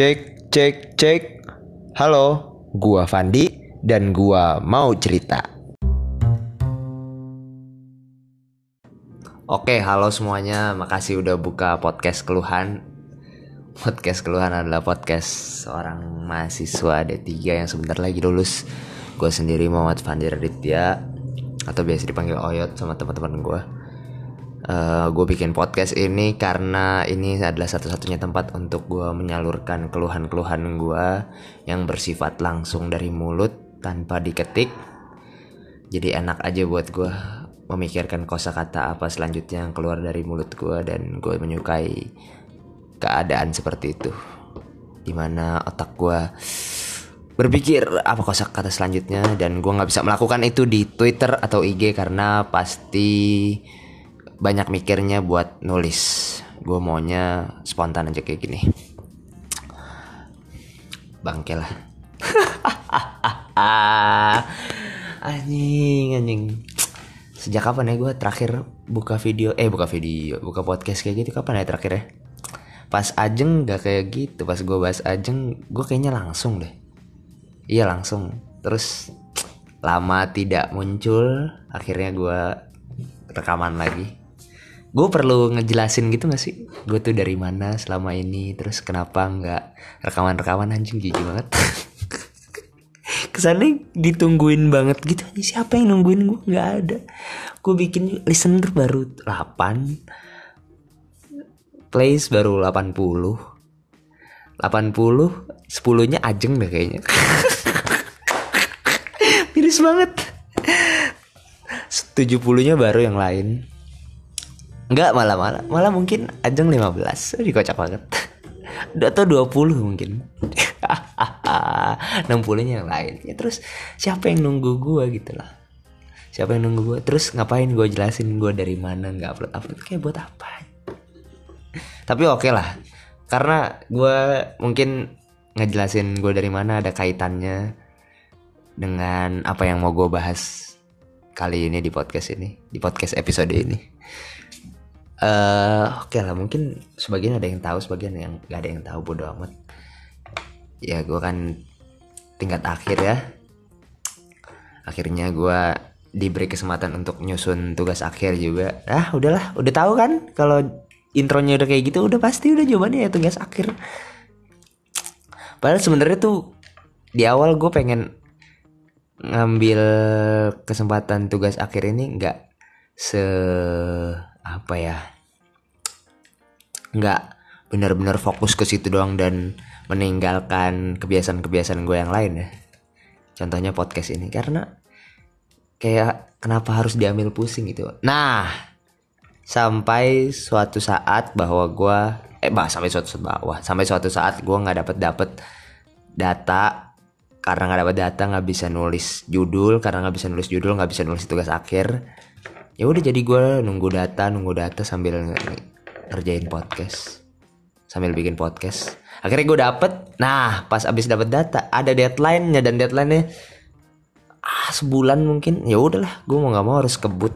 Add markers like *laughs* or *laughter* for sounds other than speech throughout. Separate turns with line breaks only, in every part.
Cek, cek, cek. Halo, gua Fandi dan gua mau cerita. Oke, halo semuanya. Makasih udah buka podcast keluhan. Podcast keluhan adalah podcast seorang mahasiswa D3 yang sebentar lagi lulus. Gue sendiri Muhammad Fandi Raditya atau biasa dipanggil Oyot sama teman-teman gue. Uh, gue bikin podcast ini karena ini adalah satu-satunya tempat untuk gue menyalurkan keluhan-keluhan gue yang bersifat langsung dari mulut tanpa diketik. Jadi enak aja buat gue memikirkan kosakata apa selanjutnya yang keluar dari mulut gue dan gue menyukai keadaan seperti itu. Di mana otak gue berpikir apa kosakata selanjutnya dan gue nggak bisa melakukan itu di Twitter atau IG karena pasti banyak mikirnya buat nulis. Gue maunya spontan aja kayak gini. Bangke lah. *laughs* Anjing anjing. Sejak kapan ya gue terakhir buka video eh buka video buka podcast kayak gitu? Kapan ya terakhir ya? Pas ajeng gak kayak gitu. Pas gue bahas ajeng gue kayaknya langsung deh. Iya langsung. Terus lama tidak muncul akhirnya gue rekaman lagi gue perlu ngejelasin gitu gak sih? Gue tuh dari mana selama ini? Terus kenapa nggak rekaman rekaman anjing gigi banget. *laughs* Kesannya ditungguin banget gitu siapa yang nungguin gue nggak ada. Gue bikin listener baru 8 plays baru 80 80 10 nya ajeng deh kayaknya. *laughs* Miris banget. 70 nya baru yang lain Enggak malah malah malah mungkin ajeng 15 dikocak banget. *laughs* Tuh 20 mungkin. *laughs* 60 nya yang lain. Ya terus siapa yang nunggu gue gitu lah. Siapa yang nunggu gue terus ngapain gue jelasin gue dari mana nggak upload upload kayak buat apa? *laughs* Tapi oke okay lah. Karena gue mungkin ngejelasin gue dari mana ada kaitannya dengan apa yang mau gue bahas kali ini di podcast ini di podcast episode ini uh, oke okay lah mungkin sebagian ada yang tahu sebagian yang gak ada yang tahu bodo amat. Ya gue kan tingkat akhir ya. Akhirnya gue diberi kesempatan untuk nyusun tugas akhir juga. Ah udahlah udah tahu kan? Kalau intronya udah kayak gitu udah pasti udah jawabannya ya tugas akhir. Padahal sebenarnya tuh di awal gue pengen ngambil kesempatan tugas akhir ini nggak se apa ya nggak benar-benar fokus ke situ doang dan meninggalkan kebiasaan-kebiasaan gue yang lain ya. Contohnya podcast ini karena kayak kenapa harus diambil pusing gitu. Nah sampai suatu saat bahwa gue eh bah sampai suatu saat bahwa sampai suatu saat gue nggak dapat dapat data. Karena nggak dapat data nggak bisa nulis judul. Karena nggak bisa nulis judul nggak bisa nulis tugas akhir ya udah jadi gue nunggu data nunggu data sambil ngerjain podcast. Sambil bikin podcast. Akhirnya gue dapet. Nah pas abis dapet data ada deadline-nya dan deadline-nya ah sebulan mungkin. Ya udahlah gue mau nggak mau harus kebut.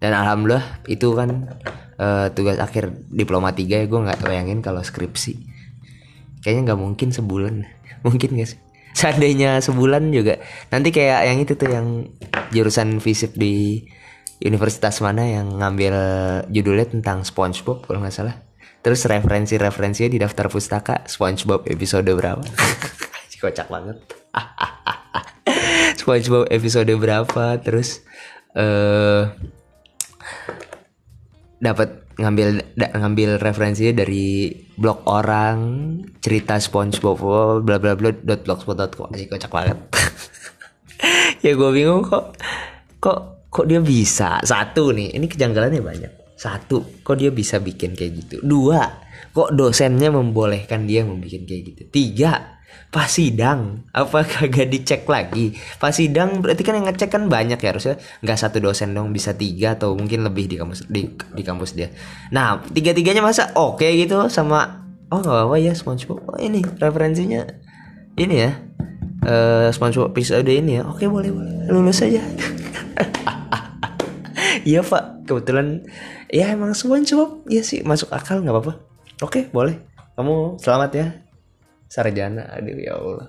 Dan alhamdulillah itu kan uh, tugas akhir diploma 3 ya gue nggak bayangin kalau skripsi. Kayaknya nggak mungkin sebulan. *laughs* Mungkin sih? Seandainya sebulan juga. Nanti kayak yang itu tuh yang jurusan fisip di universitas mana yang ngambil judulnya tentang SpongeBob kalau nggak salah. Terus referensi-referensinya di daftar pustaka SpongeBob episode berapa? *laughs* Kocak banget. *laughs* SpongeBob episode berapa? Terus uh, dapat ngambil da, ngambil referensinya dari blog orang cerita SpongeBob bla bla bla dot blogspot.com aja kocak banget. *laughs* ya gue bingung kok kok kok dia bisa? Satu nih ini kejanggalannya banyak. Satu kok dia bisa bikin kayak gitu? Dua kok dosennya membolehkan dia membuat kayak gitu? Tiga pas sidang apa kagak dicek lagi? Pas sidang berarti kan yang ngecek kan banyak ya harusnya nggak satu dosen dong bisa tiga atau mungkin lebih di kampus di, di kampus dia. Nah tiga tiganya masa oke okay gitu sama oh nggak apa-apa ya SpongeBob. Oh ini referensinya ini ya uh, SpongeBob episode ini ya? Oke boleh boleh. Lulus aja. *laughs* Iya pak. Kebetulan ya emang SpongeBob. Ya sih masuk akal nggak apa-apa. Oke boleh. Kamu selamat ya. Sarjana aduh ya Allah.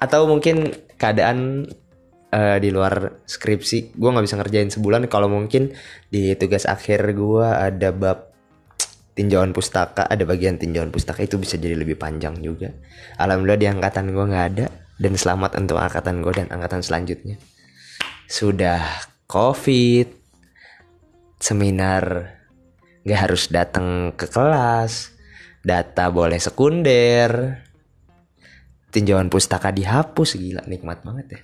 Atau mungkin keadaan uh, di luar skripsi. Gue nggak bisa ngerjain sebulan. Kalau mungkin di tugas akhir gue ada bab tinjauan pustaka ada bagian tinjauan pustaka itu bisa jadi lebih panjang juga. Alhamdulillah di angkatan gue nggak ada dan selamat untuk angkatan gue dan angkatan selanjutnya. Sudah covid seminar nggak harus datang ke kelas data boleh sekunder. Tinjauan pustaka dihapus gila nikmat banget ya.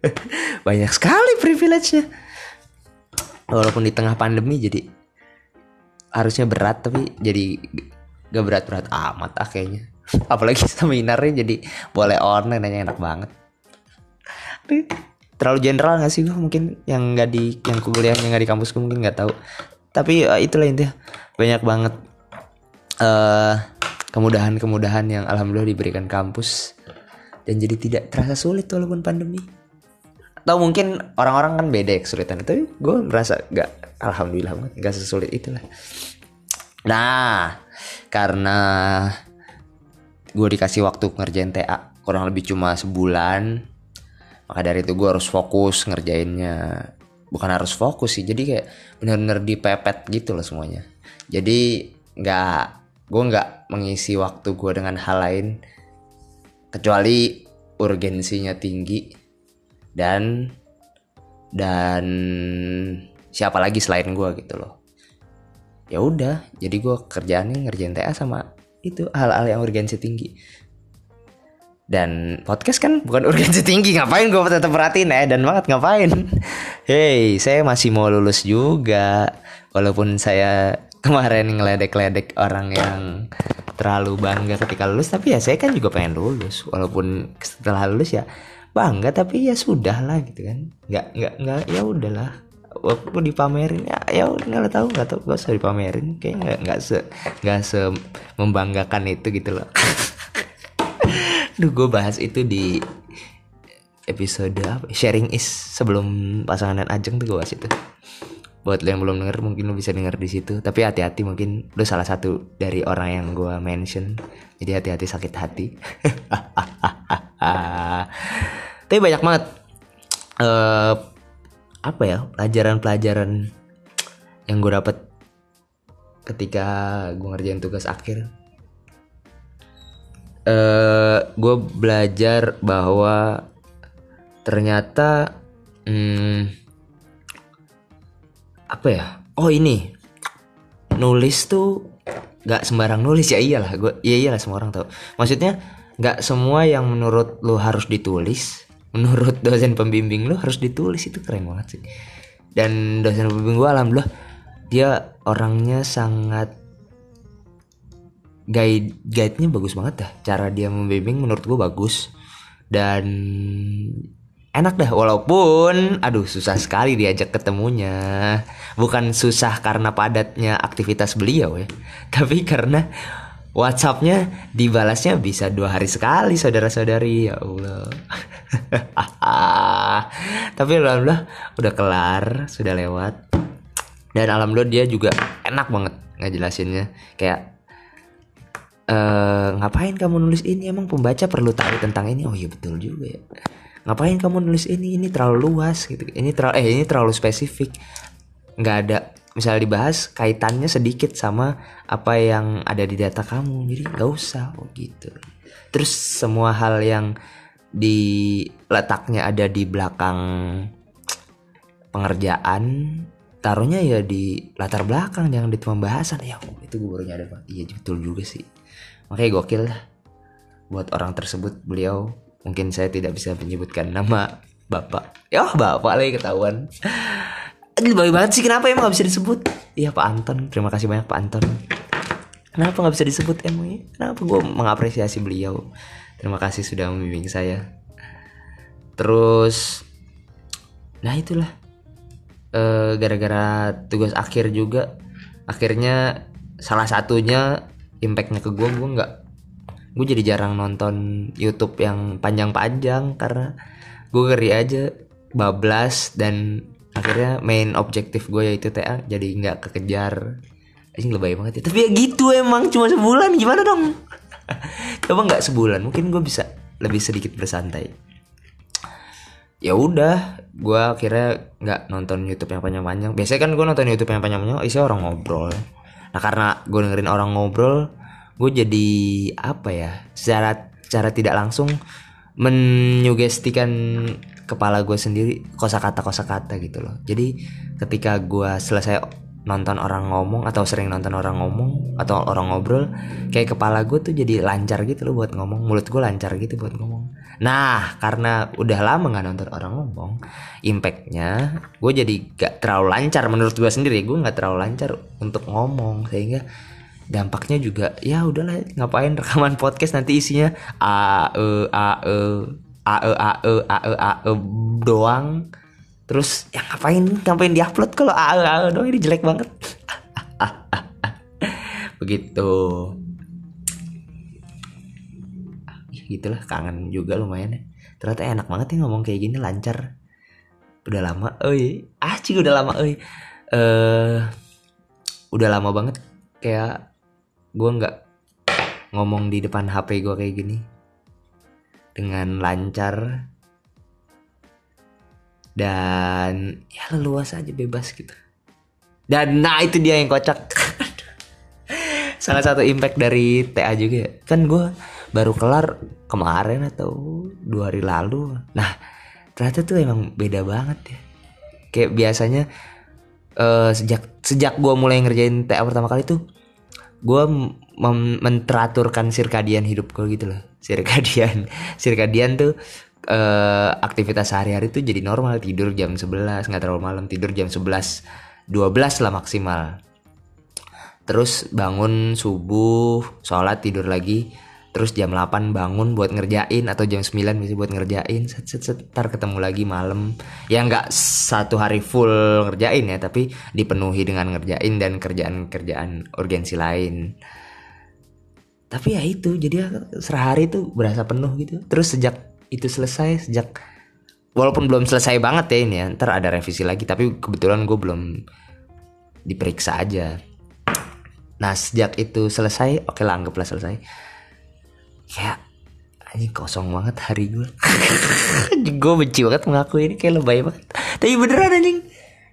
*laughs* Banyak sekali privilege-nya. Walaupun di tengah pandemi jadi harusnya berat tapi jadi gak berat-berat amat ah kayaknya. *laughs* Apalagi seminarnya jadi boleh online aja enak banget. Terlalu general gak sih gue mungkin yang gak di yang kuliah yang gak di kampus gue mungkin nggak tahu. Tapi uh, itulah intinya banyak banget uh, kemudahan-kemudahan yang alhamdulillah diberikan kampus. Dan jadi tidak terasa sulit walaupun pandemi atau mungkin orang-orang kan beda ya kesulitan. Tapi gue merasa gak alhamdulillah banget gak sesulit itulah. Nah karena gue dikasih waktu ngerjain TA kurang lebih cuma sebulan maka dari itu gue harus fokus ngerjainnya. Bukan harus fokus sih jadi kayak bener-bener dipepet gitu loh semuanya. Jadi nggak gue nggak mengisi waktu gue dengan hal lain kecuali urgensinya tinggi dan dan siapa lagi selain gue gitu loh. Ya udah jadi gue kerjaannya ngerjain TA sama itu hal-hal yang urgensi tinggi. Dan podcast kan bukan *laughs* urgensi tinggi ngapain gue tetap perhatiin eh dan banget ngapain? *laughs* Hey saya masih mau lulus juga. Walaupun saya *laughs* kemarin ngeledek-ledek orang yang terlalu bangga ketika lulus tapi ya saya kan juga pengen lulus. Walaupun setelah lulus ya bangga tapi ya sudah lah gitu kan. Nggak nggak nggak ya udahlah. Waktu dipamerin ya ya nggak tahu nggak tahu gak usah dipamerin. Kayak nggak nggak se nggak se membanggakan itu gitu loh. *laughs* Duh gue bahas itu di episode apa? Sharing is sebelum pasangan dan ajeng tuh gue bahas itu. Buat lo yang belum denger mungkin lo bisa denger di situ. Tapi hati-hati mungkin lo salah satu dari orang yang gue mention jadi hati-hati sakit hati. *laughs* Tapi banyak banget uh, apa ya pelajaran-pelajaran yang gue dapet ketika gue ngerjain tugas akhir. Uh, gue belajar bahwa ternyata hmm, apa ya? Oh ini. Nulis tuh nggak sembarang nulis ya iyalah. Gue iya iyalah semua orang tahu. Maksudnya nggak semua yang menurut lo harus ditulis *laughs* menurut dosen pembimbing lo harus ditulis. Itu keren banget sih. Dan dosen pembimbing gue alhamdulillah dia orangnya sangat guide guide-nya bagus banget dah. Cara dia membimbing menurut gue bagus. Dan enak dah walaupun aduh susah sekali diajak ketemunya. Bukan susah karena padatnya aktivitas beliau ya *laughs* tapi karena WhatsAppnya dibalasnya bisa dua hari sekali saudara-saudari. Ya Allah. *laughs* Tapi alhamdulillah udah kelar sudah lewat. Dan alhamdulillah dia juga enak banget ngejelasinnya. Kayak eh ngapain kamu nulis ini? Emang pembaca perlu tahu tentang ini? Oh iya betul juga ya ngapain kamu nulis ini? Ini terlalu luas gitu. Ini terlalu eh ini terlalu spesifik. Nggak ada misalnya dibahas kaitannya sedikit sama apa yang ada di data kamu. Jadi nggak usah oh gitu. Terus semua hal yang di letaknya ada di belakang pengerjaan taruhnya ya di latar belakang jangan di pembahasan ya itu gue baru nyadar iya betul juga sih. Makanya gokil lah buat orang tersebut beliau mungkin saya tidak bisa menyebutkan nama bapak. Ya bapak lagi ketahuan. Baik banget sih. Kenapa emang gak bisa disebut? Iya Pak Anton. Terima kasih banyak Pak Anton. Kenapa gak bisa disebut emangnya Kenapa gue mengapresiasi beliau? Terima kasih sudah membimbing saya. Terus Nah itulah. Gara Gara-gara tugas akhir juga Akhirnya Salah satunya Impactnya ke gue Gue gak gue jadi jarang nonton YouTube yang panjang-panjang karena gue ngeri aja bablas dan akhirnya main objektif gue yaitu TA jadi nggak kekejar. Anjing lebay banget ya. Tapi ya gitu emang cuma sebulan gimana dong? *laughs* Coba nggak sebulan mungkin gue bisa lebih sedikit bersantai. Ya udah gue akhirnya nggak nonton YouTube yang panjang-panjang biasanya kan gue nonton YouTube yang panjang-panjang isi orang ngobrol. Nah karena gue dengerin orang ngobrol gue jadi apa ya secara secara tidak langsung menyugestikan kepala gue sendiri kosakata kosakata gitu loh. Jadi ketika gue selesai nonton orang ngomong atau sering nonton orang ngomong atau orang ngobrol kayak kepala gue tuh jadi lancar gitu loh buat ngomong. Mulut gue lancar gitu buat ngomong. Nah karena udah lama nggak nonton orang ngomong impactnya gue jadi gak terlalu lancar menurut gue sendiri. Gue nggak terlalu lancar untuk ngomong sehingga dampaknya juga ya udahlah ngapain rekaman podcast nanti isinya a e a e a e a e a e a e doang. Terus ya ngapain ngapain diupload kalau a e a e doang ini jelek banget. *laughs* Begitu. Gitulah kangen juga lumayan ya. Ternyata enak banget ya ngomong kayak gini lancar. Udah lama oi. Ah sih udah lama eh udah lama banget kayak gue nggak ngomong di depan HP gue kayak gini. Dengan lancar. Dan ya luas aja bebas gitu. Dan nah itu dia yang kocak. *laughs* Salah satu impact dari TA juga ya. Kan gue baru kelar kemarin atau dua hari lalu. Nah ternyata tuh emang beda banget ya. Kayak biasanya uh, sejak sejak gue mulai ngerjain TA pertama kali tuh gue menteraturkan sirkadian hidup gue gitu loh. Sirkadian *laughs* sirkadian tuh uh, aktivitas sehari-hari tuh jadi normal. Tidur jam 11 nggak terlalu malam. Tidur jam 11 12 lah maksimal. Terus bangun subuh sholat tidur lagi terus jam 8 bangun buat ngerjain atau jam 9 bisa buat ngerjain. Set set set ntar ketemu lagi malam. Ya nggak satu hari full ngerjain ya tapi dipenuhi dengan ngerjain dan kerjaan-kerjaan urgensi lain. Tapi ya itu jadi sehari itu berasa penuh gitu. Terus sejak itu selesai sejak walaupun belum selesai banget ya ini ya ntar ada revisi lagi tapi kebetulan gue belum diperiksa aja. Nah sejak itu selesai oke lah anggaplah selesai kayak ini kosong banget hari gue *laughs* gue benci banget mengaku ini kayak lebay banget. Tapi beneran anjing.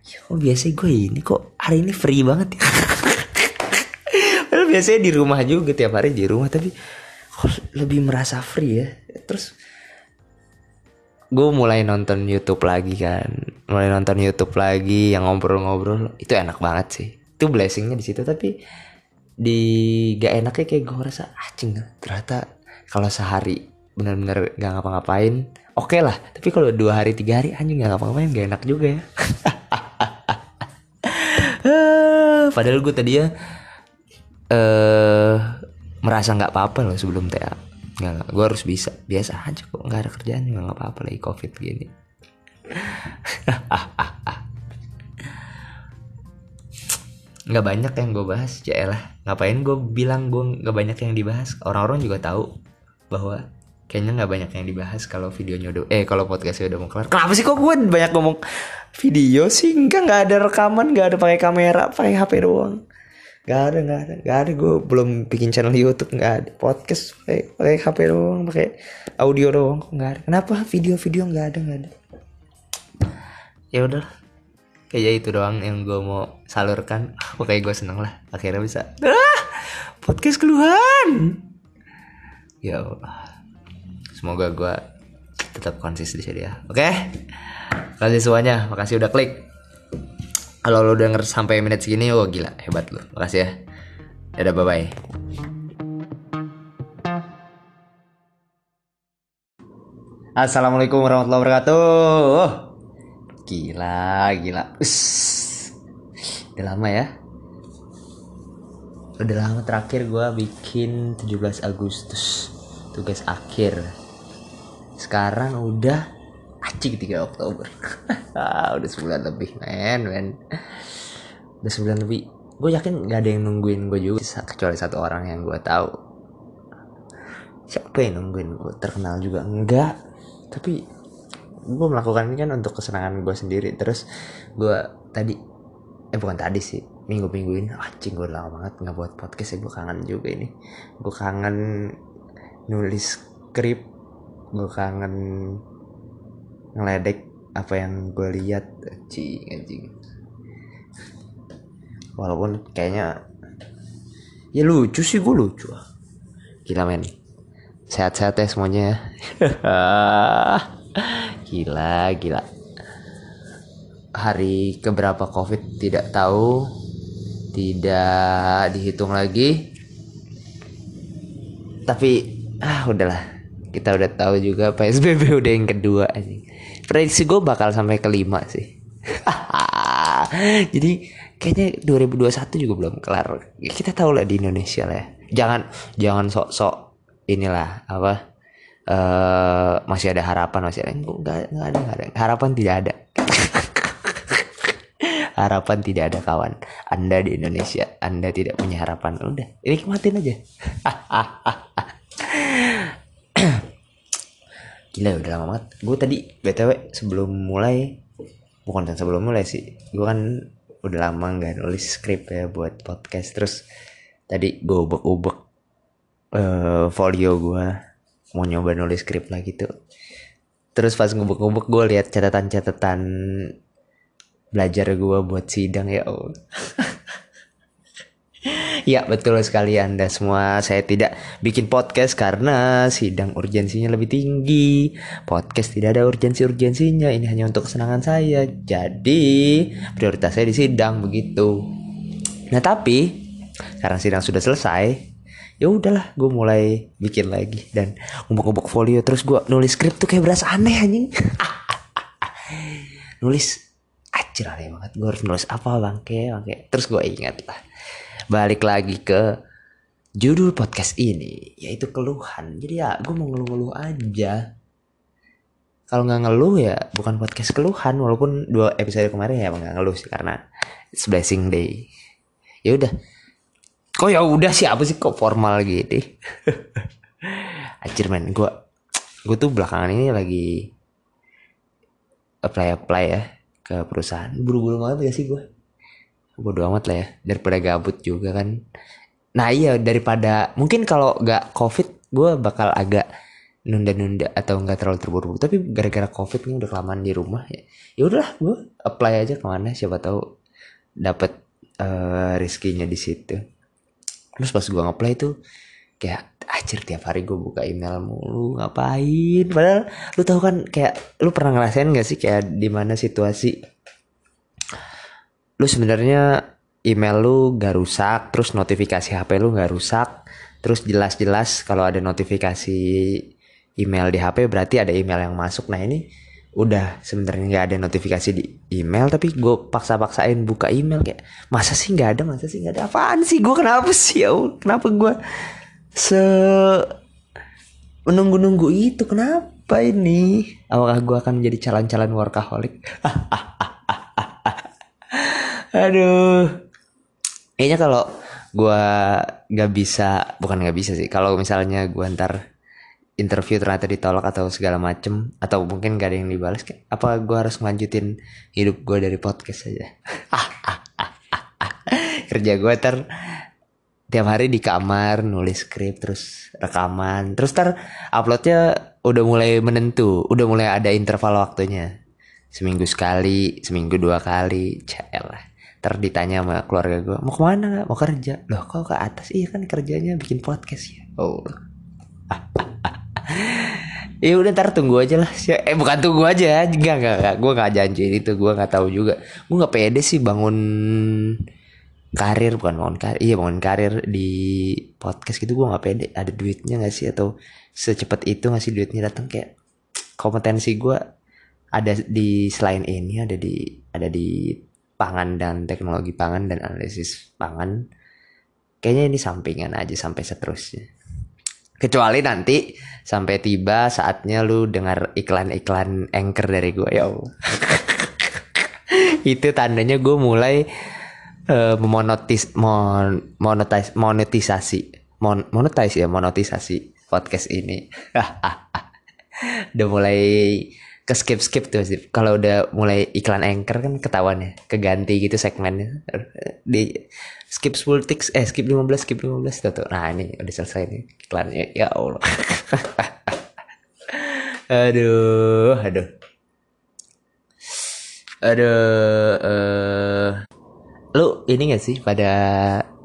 Ya kok biasa gue ini kok hari ini free banget ya? *laughs* Padahal biasanya di rumah juga tiap hari di rumah tapi kok lebih merasa free ya? Terus gue mulai nonton YouTube lagi kan. Mulai nonton YouTube lagi yang ngobrol-ngobrol. Itu enak banget sih. Itu blessingnya di situ tapi di gak enaknya kayak gue rasa acing ah, ternyata kalau sehari benar-benar gak ngapa-ngapain oke okay lah. Tapi kalau dua hari tiga hari anjing gak ngapa-ngapain gak enak juga ya. *laughs* Padahal gue tadi ya uh, merasa nggak apa-apa loh sebelum TA nggak gue harus bisa. Biasa aja kok nggak ada kerjaan nggak apa-apa lagi covid gini. *laughs* Nggak banyak yang gue bahas ya lah ngapain gue bilang gue nggak banyak yang dibahas? Orang-orang juga tahu bahwa kayaknya nggak banyak yang dibahas kalau videonya udah eh kalau podcastnya udah mau kelar. Kenapa sih kok gue banyak ngomong video sih? Enggak nggak ada rekaman nggak ada pakai kamera pakai hp doang. Nggak ada nggak ada nggak ada. Gue belum bikin channel YouTube nggak ada. Podcast pakai pakai hp doang pakai audio doang nggak ada. Kenapa? Video-video nggak ada nggak ada. Ya udah kayak itu doang yang gue mau salurkan. Pokoknya gue seneng lah. Akhirnya bisa. Ah, podcast keluhan ya semoga gue tetap konsisten di sini ya oke? Okay? kasih semuanya makasih udah klik. Kalau lo denger sampai menit segini oh gila hebat lo makasih ya. Dadah bye bye Assalamualaikum warahmatullahi wabarakatuh. Gila, gila. Ush. Udah lama ya Udah lama terakhir gue bikin 17 Agustus. Tugas akhir. Sekarang udah acik 3 Oktober. *laughs* Ah, udah sebulan lebih men men. Udah sebulan lebih. Gue yakin gak ada yang nungguin gue juga kecuali satu orang yang gue tahu. Siapa yang nungguin gue terkenal juga enggak tapi gue melakukan ini kan untuk kesenangan gue sendiri. Terus gue tadi eh bukan tadi sih minggu-minggu ini anjing gue lama banget nggak buat podcast ya gue kangen juga ini. Gue kangen nulis skrip gue kangen ngeledek apa yang gue lihat. Anjing anjing. Walaupun kayaknya ya lucu sih gue lucu gila men. Sehat-sehat ya semuanya ya. *laughs* Gila gila. Hari keberapa covid tidak tahu tidak dihitung lagi. Tapi ah udahlah. Kita udah tahu juga PSBB *laughs* udah yang kedua anjing. Prediksi gue bakal sampai kelima sih. *laughs* Jadi kayaknya 2021 juga belum kelar. Kita tahu lah di Indonesia lah ya. jangan jangan sok-sok inilah apa uh, masih ada harapan masih ada enggak, enggak ada enggak ada. Harapan tidak ada *laughs* harapan tidak ada kawan. Anda di Indonesia anda tidak punya harapan. Udah ini nikmatin aja. *coughs* Gila udah lama banget. Gue tadi btw sebelum mulai bukan sebelum mulai sih. Gue kan udah lama nggak nulis skrip ya buat podcast. Terus tadi gue ubek-ubek uh, folio gue mau nyoba nulis skrip lagi tuh. Terus pas ngubek-ngubek gue lihat catatan-catatan belajar gue buat sidang ya Allah. *laughs* Ya betul sekali Anda semua. Saya tidak bikin podcast karena sidang urgensinya lebih tinggi. Podcast tidak ada urgensi-urgensinya. Ini hanya untuk kesenangan saya. Jadi prioritas saya di sidang begitu. Nah tapi karena sidang sudah selesai ya udahlah gue mulai bikin lagi. Dan ngumpuk-ngumpuk folio terus gue nulis skrip tuh kayak berasa aneh anjing. *laughs* Nulis acir aneh banget. Gue harus nulis apa bangke bangke terus gue ingat lah. Balik lagi ke judul podcast ini yaitu keluhan. Jadi ya gue mau ngeluh-ngeluh aja. Kalau nggak ngeluh ya bukan podcast keluhan walaupun dua episode kemarin ya nggak ngeluh sih karena it's blessing day. Ya udah. Kok ya udah sih apa sih kok formal gitu? *laughs* Anjir men gue gue tuh belakangan ini lagi apply apply ya ke perusahaan. Buru-buru banget gak sih gue bodo amat lah ya daripada gabut juga kan. Nah iya daripada mungkin kalau nggak covid gue bakal agak nunda-nunda atau nggak terlalu terburu-buru. Tapi gara-gara covid ini udah kelamaan di rumah ya ya udahlah gue apply aja ke mana siapa tahu dapat uh, rezekinya di situ. Terus pas gue ngeplay tuh kayak acir tiap hari gue buka email mulu ngapain? Padahal lu tahu kan kayak lu pernah ngerasain gak sih kayak di mana situasi? Lu sebenarnya email lu gak rusak terus notifikasi HP lu gak rusak terus jelas-jelas kalau ada notifikasi email di HP berarti ada email yang masuk. Nah ini udah sebenarnya nggak ada notifikasi di email tapi gue paksa-paksain buka email kayak masa sih nggak ada masa sih nggak ada? Apaan sih? Gue kenapa sih? Ya kenapa gue se menunggu-nunggu itu kenapa ini? Apakah gue akan menjadi calon-calon workaholic? *laughs* Aduh. Kayaknya kalau gue nggak bisa bukan nggak bisa sih. Kalau misalnya gue ntar interview ternyata ditolak atau segala macem atau mungkin gak ada yang dibalas kayak apa gue harus ngelanjutin hidup gue dari podcast aja? *laughs* Kerja gue ter tiap hari di kamar nulis skrip terus rekaman. Terus ter uploadnya udah mulai menentu udah mulai ada interval waktunya. Seminggu sekali seminggu dua kali lah ter ditanya sama keluarga gue mau ke mana mau kerja? Loh kok ke atas? Iya kan kerjanya bikin podcast ya. Oh. *laughs* Ya udah ntar tunggu aja lah. Eh bukan tunggu aja enggak enggak, enggak. gue nggak janji itu gue nggak tahu juga. Gue nggak pede sih bangun karir bukan bangun karir iya bangun karir di podcast gitu gue nggak pede. Ada duitnya nggak sih? Atau secepat itu ngasih duitnya datang? Kayak kompetensi gue ada di selain ini ada di ada di pangan dan teknologi pangan dan analisis pangan. Kayaknya ini sampingan aja sampai seterusnya. Kecuali nanti sampai tiba saatnya lu dengar iklan-iklan anchor dari gue ya *laughs* itu tandanya gue mulai memonetis mon, monetis, monetisasi. Mon, monetize ya monetisasi podcast ini. *laughs* Udah mulai ke skip skip tuh sih kalau udah mulai iklan anchor kan ketahuan ya keganti gitu segmennya. Di skip 10 tiks eh skip 15 skip 15 tuh, tuh. nah ini udah selesai nih iklannya. Ya Allah. *laughs* Aduh aduh. Aduh uh, lu ini gak sih pada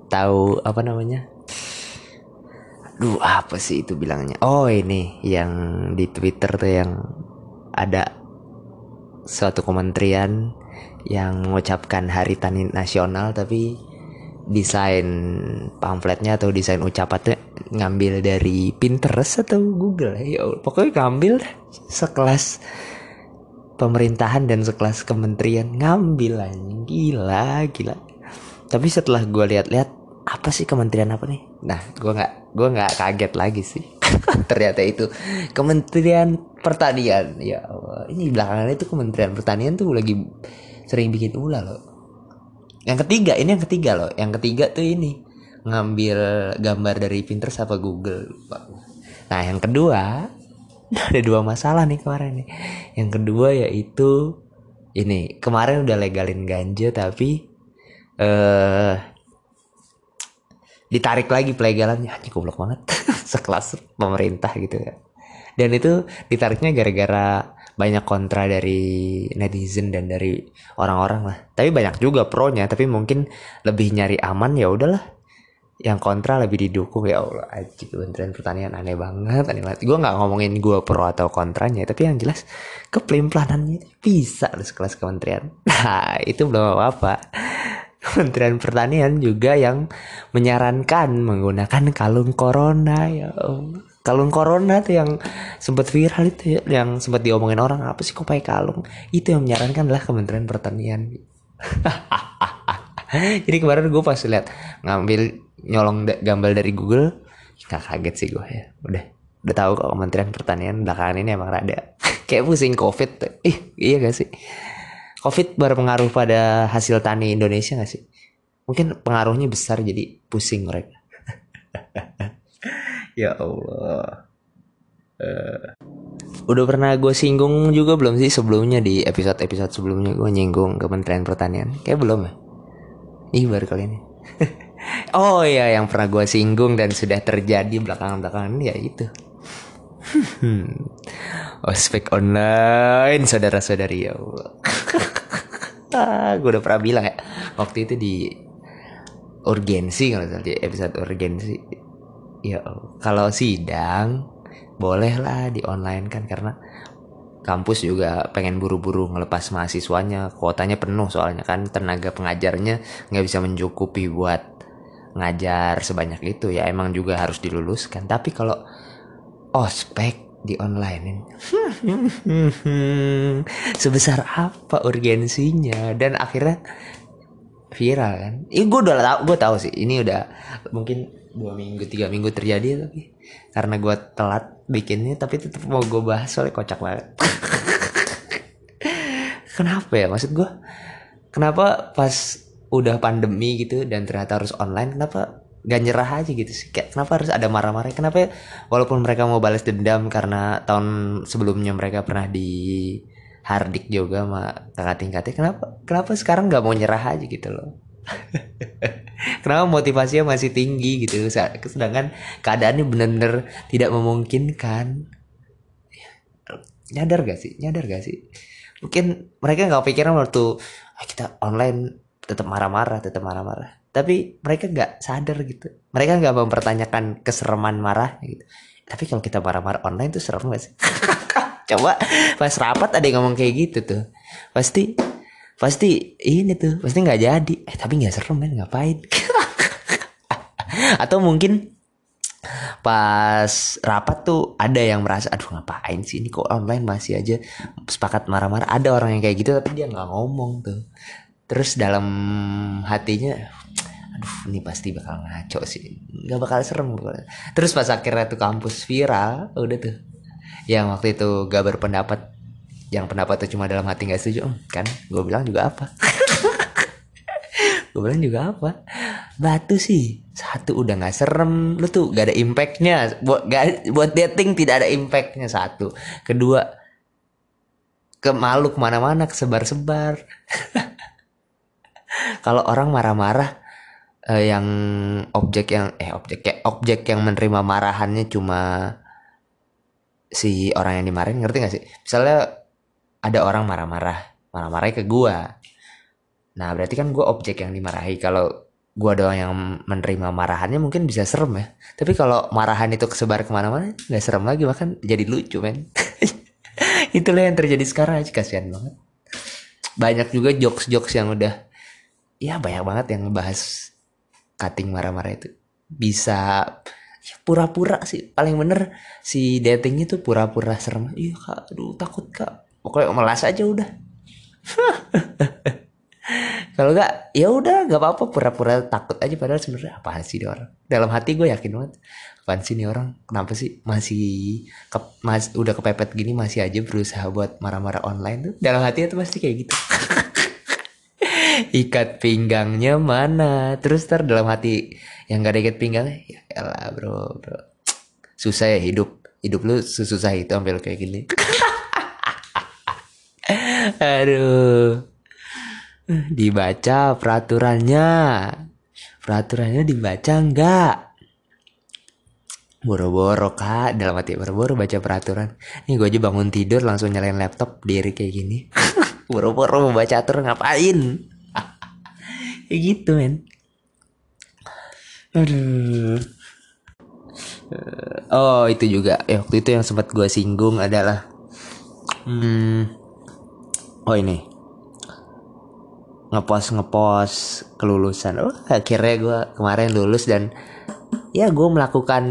tahu apa namanya? Duh apa sih itu bilangnya? Oh ini yang di Twitter tuh yang ada suatu kementerian yang mengucapkan Hari Tani Nasional tapi desain pamfletnya atau desain ucapannya ngambil dari Pinterest atau Google. Ya pokoknya ngambil sekelas pemerintahan dan sekelas kementerian. Ngambil aja gila gila. Tapi setelah gue lihat-lihat apa sih kementerian apa nih? Nah gue nggak gue nggak kaget lagi sih. *laughs* Ternyata itu kementerian pertanian. Ya ini belakangan itu kementerian pertanian tuh lagi sering bikin ulah loh. Yang ketiga ini yang ketiga loh. Yang ketiga tuh ini ngambil gambar dari Pinterest apa Google nah yang kedua *laughs* ada dua masalah nih kemarin nih. Yang kedua yaitu ini kemarin udah legalin ganja tapi eh ditarik lagi pelegalannya. Anjing goblok banget. *laughs* Sekelas pemerintah gitu ya. Dan itu ditariknya gara-gara banyak kontra dari netizen dan dari orang-orang lah. Tapi banyak juga pro nya tapi mungkin lebih nyari aman ya udahlah yang kontra lebih didukung ya Allah aja kementerian pertanian aneh banget aneh banget. Gue nggak ngomongin gue pro atau kontranya tapi yang jelas kepelimplanannya bisa loh sekelas kementerian. *laughs* Nah itu belum apa, -apa Kementerian Pertanian juga yang menyarankan menggunakan kalung corona ya kalung corona tuh yang sempat viral itu ya, yang sempat diomongin orang apa sih kok pakai kalung? Itu yang menyarankan adalah Kementerian Pertanian. *laughs* Jadi kemarin gue pas lihat ngambil nyolong gambar dari Google nggak kaget sih gue ya udah udah tahu kok Kementerian Pertanian belakangan ini emang rada *laughs* kayak pusing covid ih iya gak sih COVID berpengaruh pada hasil tani Indonesia gak sih? Mungkin pengaruhnya besar jadi pusing mereka. *laughs* ya Allah. Uh, udah pernah gue singgung juga belum sih sebelumnya di episode-episode sebelumnya gue nyinggung Kementerian Pertanian? Kayak belum ya? Ih baru kali ini. *laughs* oh iya yang pernah gue singgung dan sudah terjadi belakangan-belakangan ya itu. Ospek online saudara-saudari ya Allah. gue udah pernah bilang ya waktu itu di urgensi kalau di episode urgensi ya kalau sidang boleh lah di online kan karena kampus juga pengen buru-buru ngelepas mahasiswanya kuotanya penuh soalnya kan tenaga pengajarnya nggak bisa mencukupi buat ngajar sebanyak itu ya emang juga harus diluluskan. Tapi kalau ospek di online *laughs* sebesar apa urgensinya? Dan akhirnya viral kan? Ini gue udah tau gue tahu sih ini udah mungkin dua minggu tiga minggu terjadi tapi karena gue telat bikinnya tapi tetap mau gue bahas soalnya kocak banget. *laughs* Kenapa ya? Maksud gue kenapa pas udah pandemi gitu dan ternyata harus online kenapa gak nyerah aja gitu sih? Kayak kenapa harus ada marah-marah? Kenapa ya? walaupun mereka mau balas dendam karena tahun sebelumnya mereka pernah di hardik juga sama kakak tingkatnya kenapa kenapa sekarang nggak mau nyerah aja gitu loh? *laughs* Kenapa motivasinya masih tinggi gitu? Sedangkan keadaannya bener-bener tidak memungkinkan. Nyadar gak sih? Nyadar gak sih? Mungkin mereka nggak pikiran waktu ah, kita online tetap marah-marah tetap marah-marah. Tapi mereka nggak sadar gitu. Mereka nggak mempertanyakan kesereman marah gitu. Tapi kalau kita marah-marah online tuh serem gak sih? *laughs* Coba pas rapat ada yang ngomong kayak gitu tuh. Pasti pasti ini tuh pasti nggak jadi. Eh tapi nggak serem kan ngapain? *laughs* Atau mungkin pas rapat tuh ada yang merasa aduh ngapain sih ini? Kok online masih aja? Sepakat marah-marah. Ada orang yang kayak gitu tapi dia nggak ngomong tuh terus dalam hatinya aduh ini pasti bakal ngaco sih. Nggak bakal serem terus pas akhirnya tuh kampus viral udah tuh. Yang waktu itu gak berpendapat. Yang pendapat tuh cuma dalam hati nggak setuju kan gue bilang juga apa? *laughs* Gue bilang juga apa? Batu sih satu udah nggak serem. Lu tuh gak ada impactnya. Buat gak, buat dating tidak ada impactnya satu. Kedua ke malu ke mana-mana kesebar-sebar *laughs* kalau orang marah-marah eh, yang objek yang eh objek kayak objek yang menerima marahannya cuma si orang yang dimarahin ngerti gak sih? Misalnya ada orang marah-marah marah-marahnya ke gua. Nah berarti kan gua objek yang dimarahi. Kalau gua doang yang menerima marahannya mungkin bisa serem ya. Tapi kalau marahan itu kesebar ke mana-mana nggak serem lagi bahkan jadi lucu men. *laughs* Itulah yang terjadi sekarang aja kasihan banget. Banyak juga jokes-jokes yang udah ya banyak banget yang ngebahas cutting marah-marah itu. Bisa ya pura-pura sih. Paling bener si datingnya tuh pura-pura serem. Iya kak. Aduh takut kak. Pokoknya melas aja udah. *laughs* Kalau nggak ya udah nggak apa-apa. Pura-pura takut aja. Padahal sebenarnya apa sih dia orang? Dalam hati gue yakin banget apaan sih nih orang? Kenapa sih masih ke, mas, udah kepepet gini masih aja berusaha buat marah-marah online tuh? Dalam hati itu pasti kayak gitu *laughs* ikat pinggangnya mana? Terus ter dalam hati yang gak ada ikat pinggangnya ya elah bro bro. Susah ya hidup. Hidup lu susah itu ambil kayak gini. *laughs* Aduh. Dibaca peraturannya. Peraturannya dibaca enggak boro-boro kak. Dalam hati boro-boro baca peraturan. Ini gue aja bangun tidur langsung nyalain laptop diri kayak gini. *laughs* Boro-boro baca aturan ngapain kayak gitu men. Aduh. Oh itu juga. Ya waktu itu yang sempat gue singgung adalah hmm, oh ini. Ngepost ngepost kelulusan. Oh akhirnya gue kemarin lulus dan ya gue melakukan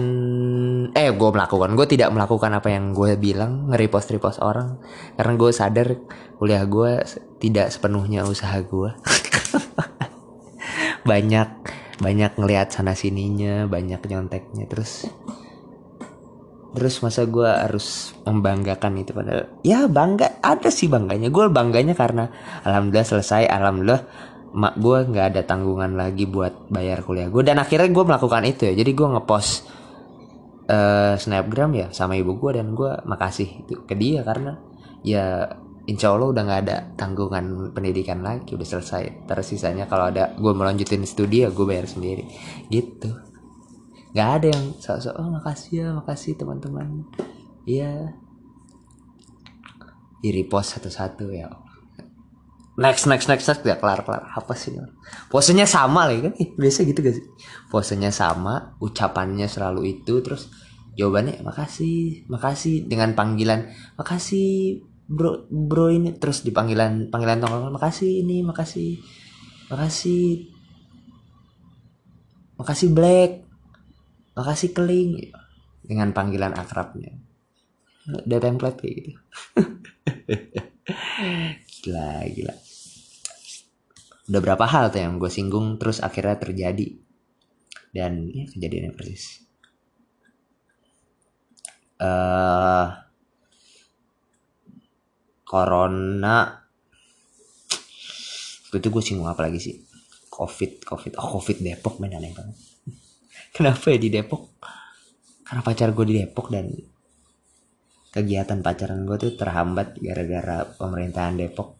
eh gue melakukan. Gue tidak melakukan apa yang gue bilang nge-repost repost orang. Karena gue sadar kuliah gue tidak sepenuhnya usaha gue *laughs* banyak banyak ngelihat sana sininya banyak nyonteknya. Terus terus masa gue harus membanggakan itu padahal ya bangga ada sih bangganya. Gue bangganya karena alhamdulillah selesai alhamdulillah mak gue nggak ada tanggungan lagi buat bayar kuliah gue dan akhirnya gue melakukan itu ya. Jadi gue ngepost uh, snapgram ya sama ibu gue dan gue makasih itu ke dia karena ya insya Allah udah nggak ada tanggungan pendidikan lagi udah selesai. Terus sisanya kalau ada gue melanjutin studi ya gue bayar sendiri. Gitu. Nggak ada yang sok-sok oh makasih ya makasih teman-teman. Iya. Di repost satu-satu ya. Next next next next gak kelar kelar. Apa sih posenya sama lagi kan? Eh, biasa gitu gak sih? Posenya sama ucapannya selalu itu terus jawabannya makasih makasih. Dengan panggilan makasih bro bro ini terus di panggilan panggilan tongkrongan makasih ini makasih makasih makasih black makasih keling dengan panggilan akrabnya. Ada template kayak gitu. *laughs* Gila gila. Udah berapa hal tuh yang gue singgung terus akhirnya terjadi. Dan ya kejadiannya persis. Uh, corona. Itu gue singgung apa lagi sih? Covid covid. Oh covid Depok main aneh banget. *laughs* Kenapa ya di Depok? Karena pacar gue di Depok dan kegiatan pacaran gue tuh terhambat gara-gara pemerintahan Depok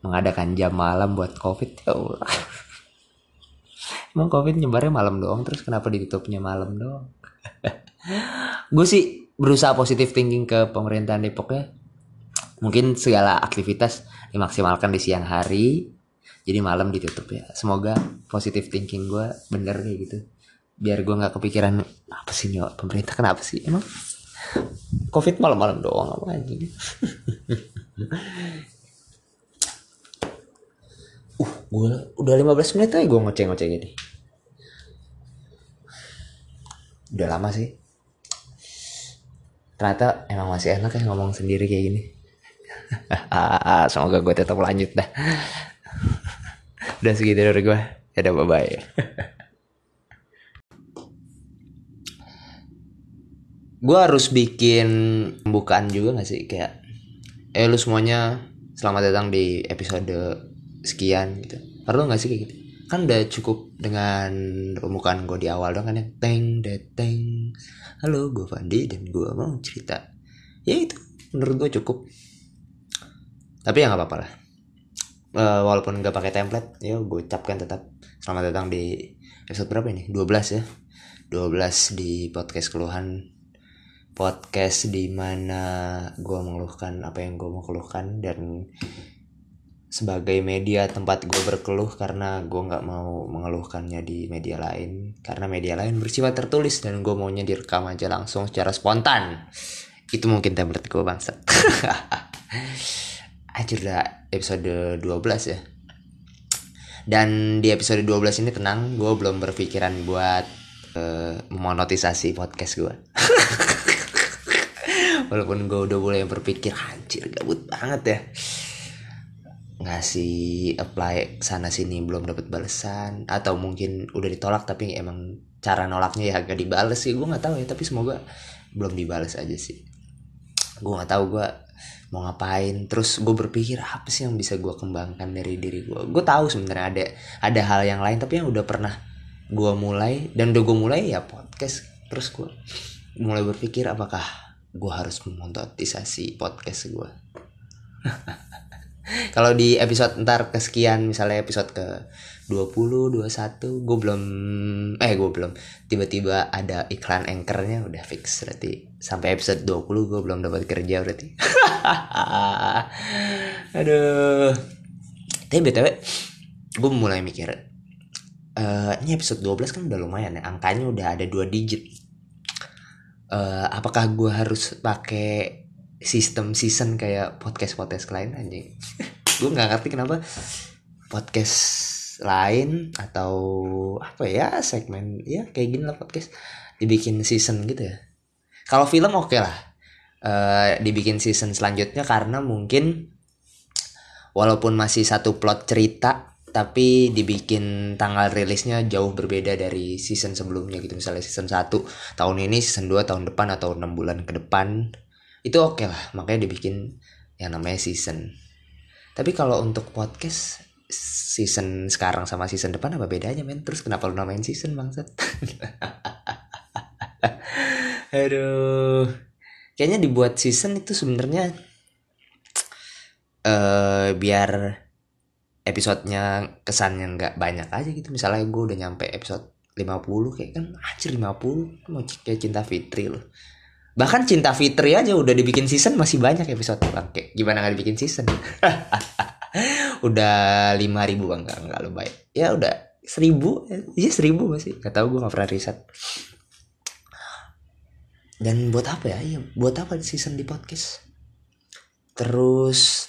mengadakan jam malam buat covid ya Allah. *laughs* Emang covid nyebarnya malam doang terus kenapa ditutupnya malam doang? *laughs* Gue sih berusaha positif thinking ke pemerintahan Depok ya mungkin segala aktivitas dimaksimalkan di siang hari jadi malam ditutup ya. Semoga positif thinking gue bener kayak gitu. Biar gue nggak kepikiran apa sih nih pemerintah kenapa sih? Emang covid malam-malam doang apa aja *laughs* uh gue udah 15 menit aja gue ngoceh-ngoceh gini. Udah lama sih. Ternyata emang masih enak ya ngomong sendiri kayak gini semoga gue tetap lanjut dah. Udah segitu dari gue ya udah bye bye gue harus bikin pembukaan juga gak sih? Kayak eh lu semuanya selamat datang di episode sekian gitu. Perlu nggak sih kayak gitu? Kan udah cukup dengan pembukaan gue di awal dong kan ya. Teng deteng halo gue Fandi dan gue mau cerita. Ya itu menurut gue cukup tapi ya nggak apa-apa lah. Uh, walaupun nggak pakai template ya gue ucapkan tetap. Selamat datang di episode berapa ini? 12 ya? 12 di podcast keluhan. Podcast di mana gue mengeluhkan apa yang gue mau keluhkan dan sebagai media tempat gue berkeluh karena gue nggak mau mengeluhkannya di media lain. Karena media lain bersifat tertulis dan gue maunya direkam aja langsung secara spontan. Itu mungkin template gue bangsa *laughs* Anjir udah episode 12 ya. Dan di episode 12 ini tenang gue belum berpikiran buat uh, memonetisasi podcast gue *laughs* walaupun gue udah mulai berpikir anjir gabut banget ya. Ngasih apply sana sini belum dapat balasan atau mungkin udah ditolak tapi emang cara nolaknya ya agak dibales sih. Gue nggak tahu ya tapi semoga belum dibales aja sih. Gue nggak tahu gue mau ngapain. Terus gue berpikir apa sih yang bisa gue kembangkan dari diri gue gue tahu sebenarnya ada ada hal yang lain tapi yang udah pernah gue mulai dan udah gue mulai ya podcast. Terus gue mulai berpikir apakah gue harus memonetisasi podcast gue *laughs* kalau di episode ntar kesekian misalnya episode ke 20 21 gue belum eh gue belum. Tiba-tiba ada iklan anchornya udah fix. Berarti sampai episode 20 gue belum dapat kerja berarti. *laughs* Aduh. Tapi btw gue mulai mikir uh, ini episode 12 kan udah lumayan ya angkanya udah ada dua digit. Uh, apakah gue harus pakai sistem season kayak podcast podcast lain aja gue nggak ngerti kenapa podcast lain atau apa ya segmen ya kayak gini lah podcast dibikin season gitu ya. Kalau film oke okay lah. Uh, dibikin season selanjutnya karena mungkin walaupun masih satu plot cerita tapi dibikin tanggal rilisnya jauh berbeda dari season sebelumnya gitu. Misalnya season 1 tahun ini season 2 tahun depan atau enam bulan ke depan itu oke okay lah makanya dibikin yang namanya season. Tapi kalau untuk podcast season sekarang sama season depan apa bedanya men? Terus kenapa lu namain season bangsat? *laughs* Aduh. Kayaknya dibuat season itu sebenarnya uh, biar episodenya kesannya nggak banyak aja gitu. Misalnya gue udah nyampe episode 50 kayak kan anjir 50 mau kayak cinta fitri loh bahkan cinta Fitri aja udah dibikin season masih banyak episode. Bang kayak gimana nggak dibikin season? *laughs* Udah lima ribu bang nggak nggak baik ya udah seribu iya seribu masih. Nggak tahu gue nggak pernah riset. Dan buat apa ya? Iya buat apa season di podcast? Terus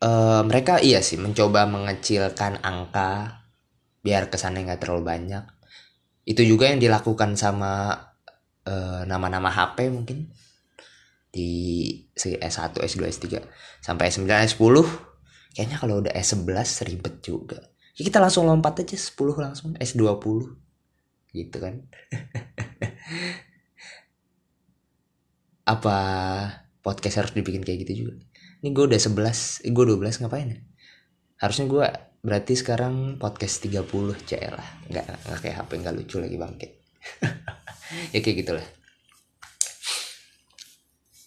uh, mereka iya sih mencoba mengecilkan angka biar kesannya nggak terlalu banyak. Itu juga yang dilakukan sama nama-nama HP mungkin di S1, S2, S3 sampai S9, S10 kayaknya kalau udah S11 ribet juga. Ya kita langsung lompat aja 10 langsung S20 gitu kan. *laughs* Apa podcast harus dibikin kayak gitu juga? Ini gue udah 11 eh, gue 12 ngapain ya? Harusnya gue berarti sekarang podcast 30 CL lah nggak, nggak kayak HP nggak lucu lagi bangkit *laughs* ya kayak gitulah.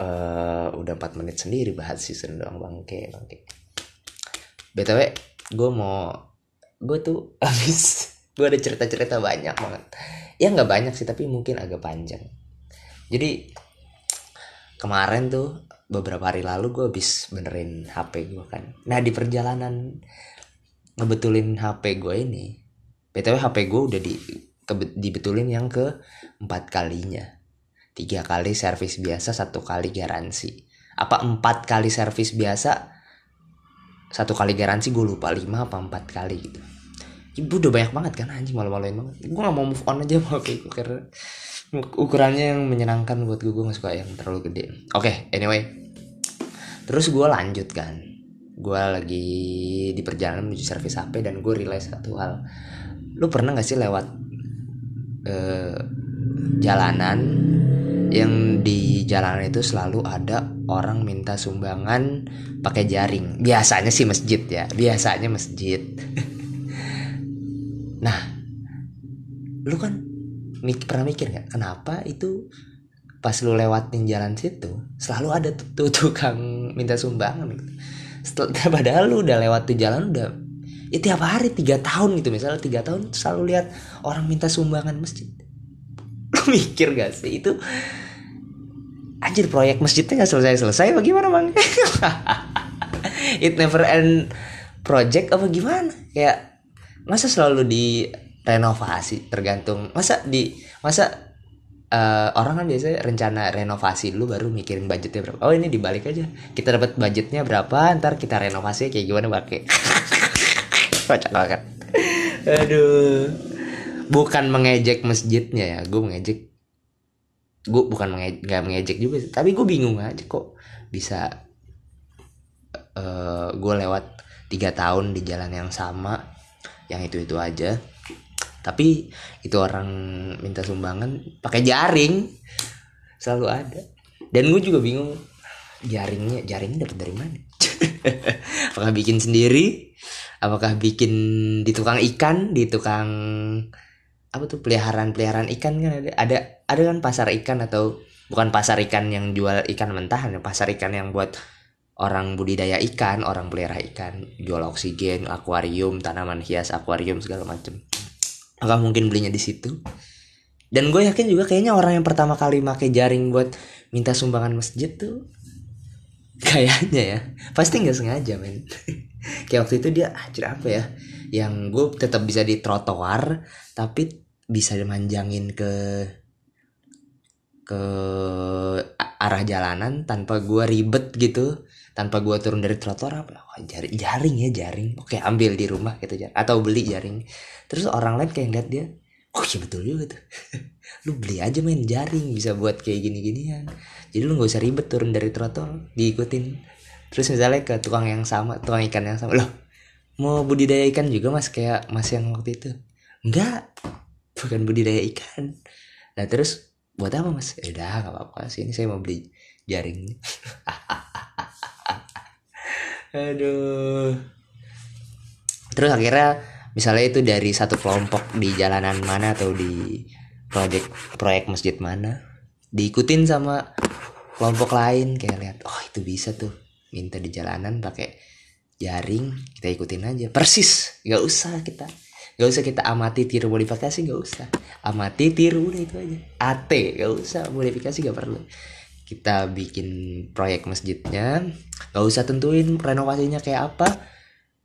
Uh, udah 4 menit sendiri bahas season doang bangke bangke. Btw gue mau gue tuh *laughs* abis gue ada cerita-cerita banyak banget. Ya nggak banyak sih tapi mungkin agak panjang. Jadi kemarin tuh beberapa hari lalu gue habis benerin HP gue kan. Nah di perjalanan ngebetulin HP gue ini btw HP gue udah di dibetulin yang ke empat kalinya. Tiga kali servis biasa satu kali garansi. Apa empat kali servis biasa? Satu kali garansi gue lupa lima apa empat kali gitu. Ibu udah banyak banget kan anjing malu-maluin banget. Gue gak mau move on aja *laughs* mau kayak gue ukurannya yang menyenangkan buat gue gue gak suka yang terlalu gede. Oke okay, anyway. Terus gue lanjut kan. Gue lagi di perjalanan menuju servis HP dan gue realize satu hal. Lu pernah gak sih lewat eh, jalanan yang di jalanan itu selalu ada orang minta sumbangan pakai jaring. Biasanya sih masjid ya, biasanya masjid. *laughs* nah, lu kan mik pernah mikir nggak kenapa itu pas lu lewatin jalan situ selalu ada tuh, tukang minta sumbangan gitu. Setelah, *laughs* padahal lu udah lewat tuh jalan udah ya tiap hari tiga tahun gitu. Misalnya tiga tahun selalu lihat orang minta sumbangan masjid. Lu *laughs* mikir gak sih? Itu anjir proyek masjidnya nggak selesai selesai bagaimana bang? *laughs* It never end project apa gimana? Kayak masa selalu di renovasi tergantung. Masa di masa uh, orang kan biasanya rencana renovasi dulu baru mikirin budgetnya berapa. Oh ini dibalik aja. Kita dapat budgetnya berapa ntar kita renovasi kayak gimana pakai *laughs* kocak banget. Aduh. Bukan mengejek masjidnya ya gue mengejek. Gue bukan mengejek nggak mengejek juga sih tapi gue bingung aja kok bisa uh, gue lewat tiga tahun di jalan yang sama yang itu itu aja. Tapi itu orang minta sumbangan pakai jaring. Selalu ada. Dan gue juga bingung jaringnya jaringnya dapat dari mana? *laughs* Apakah bikin sendiri apakah bikin di tukang ikan di tukang apa tuh peliharaan peliharaan ikan kan ada? Ada ada kan pasar ikan atau bukan pasar ikan yang jual ikan mentahan ya pasar ikan yang buat orang budidaya ikan orang pelihara ikan jual oksigen akuarium tanaman hias akuarium segala macem. Maka mungkin belinya di situ? Dan gue yakin juga kayaknya orang yang pertama kali pakai jaring buat minta sumbangan masjid tuh kayaknya ya. Pasti nggak sengaja men. *laughs* Kayak waktu itu dia anjir apa ya? Yang gue tetap bisa di trotoar tapi bisa dimanjangin ke ke arah jalanan tanpa gue ribet gitu. Tanpa gue turun dari trotoar apa oh, jaring jaring ya jaring. Oke ambil di rumah gitu atau beli jaring. Terus orang lain kayak ngeliat dia oh iya betul juga tuh *laughs* lu beli aja main jaring bisa buat kayak gini ginian jadi lu nggak usah ribet turun dari trotoar diikutin. Terus misalnya ke tukang yang sama tukang ikan yang sama loh mau budidaya ikan juga mas? Kayak mas yang waktu itu. Enggak bukan budidaya ikan. Nah terus buat apa mas? Ya udah nggak apa-apa. Sih ini saya mau beli jaring. *laughs* Aduh. Terus akhirnya misalnya itu dari satu kelompok di jalanan mana atau di proyek proyek masjid mana? Diikutin sama kelompok lain kayak lihat oh itu bisa tuh minta di jalanan pakai jaring kita ikutin aja. Persis nggak usah kita nggak usah kita amati tiru modifikasi nggak usah. Amati tiru udah itu aja. At nggak usah modifikasi nggak perlu. Kita bikin proyek masjidnya nggak usah tentuin renovasinya kayak apa.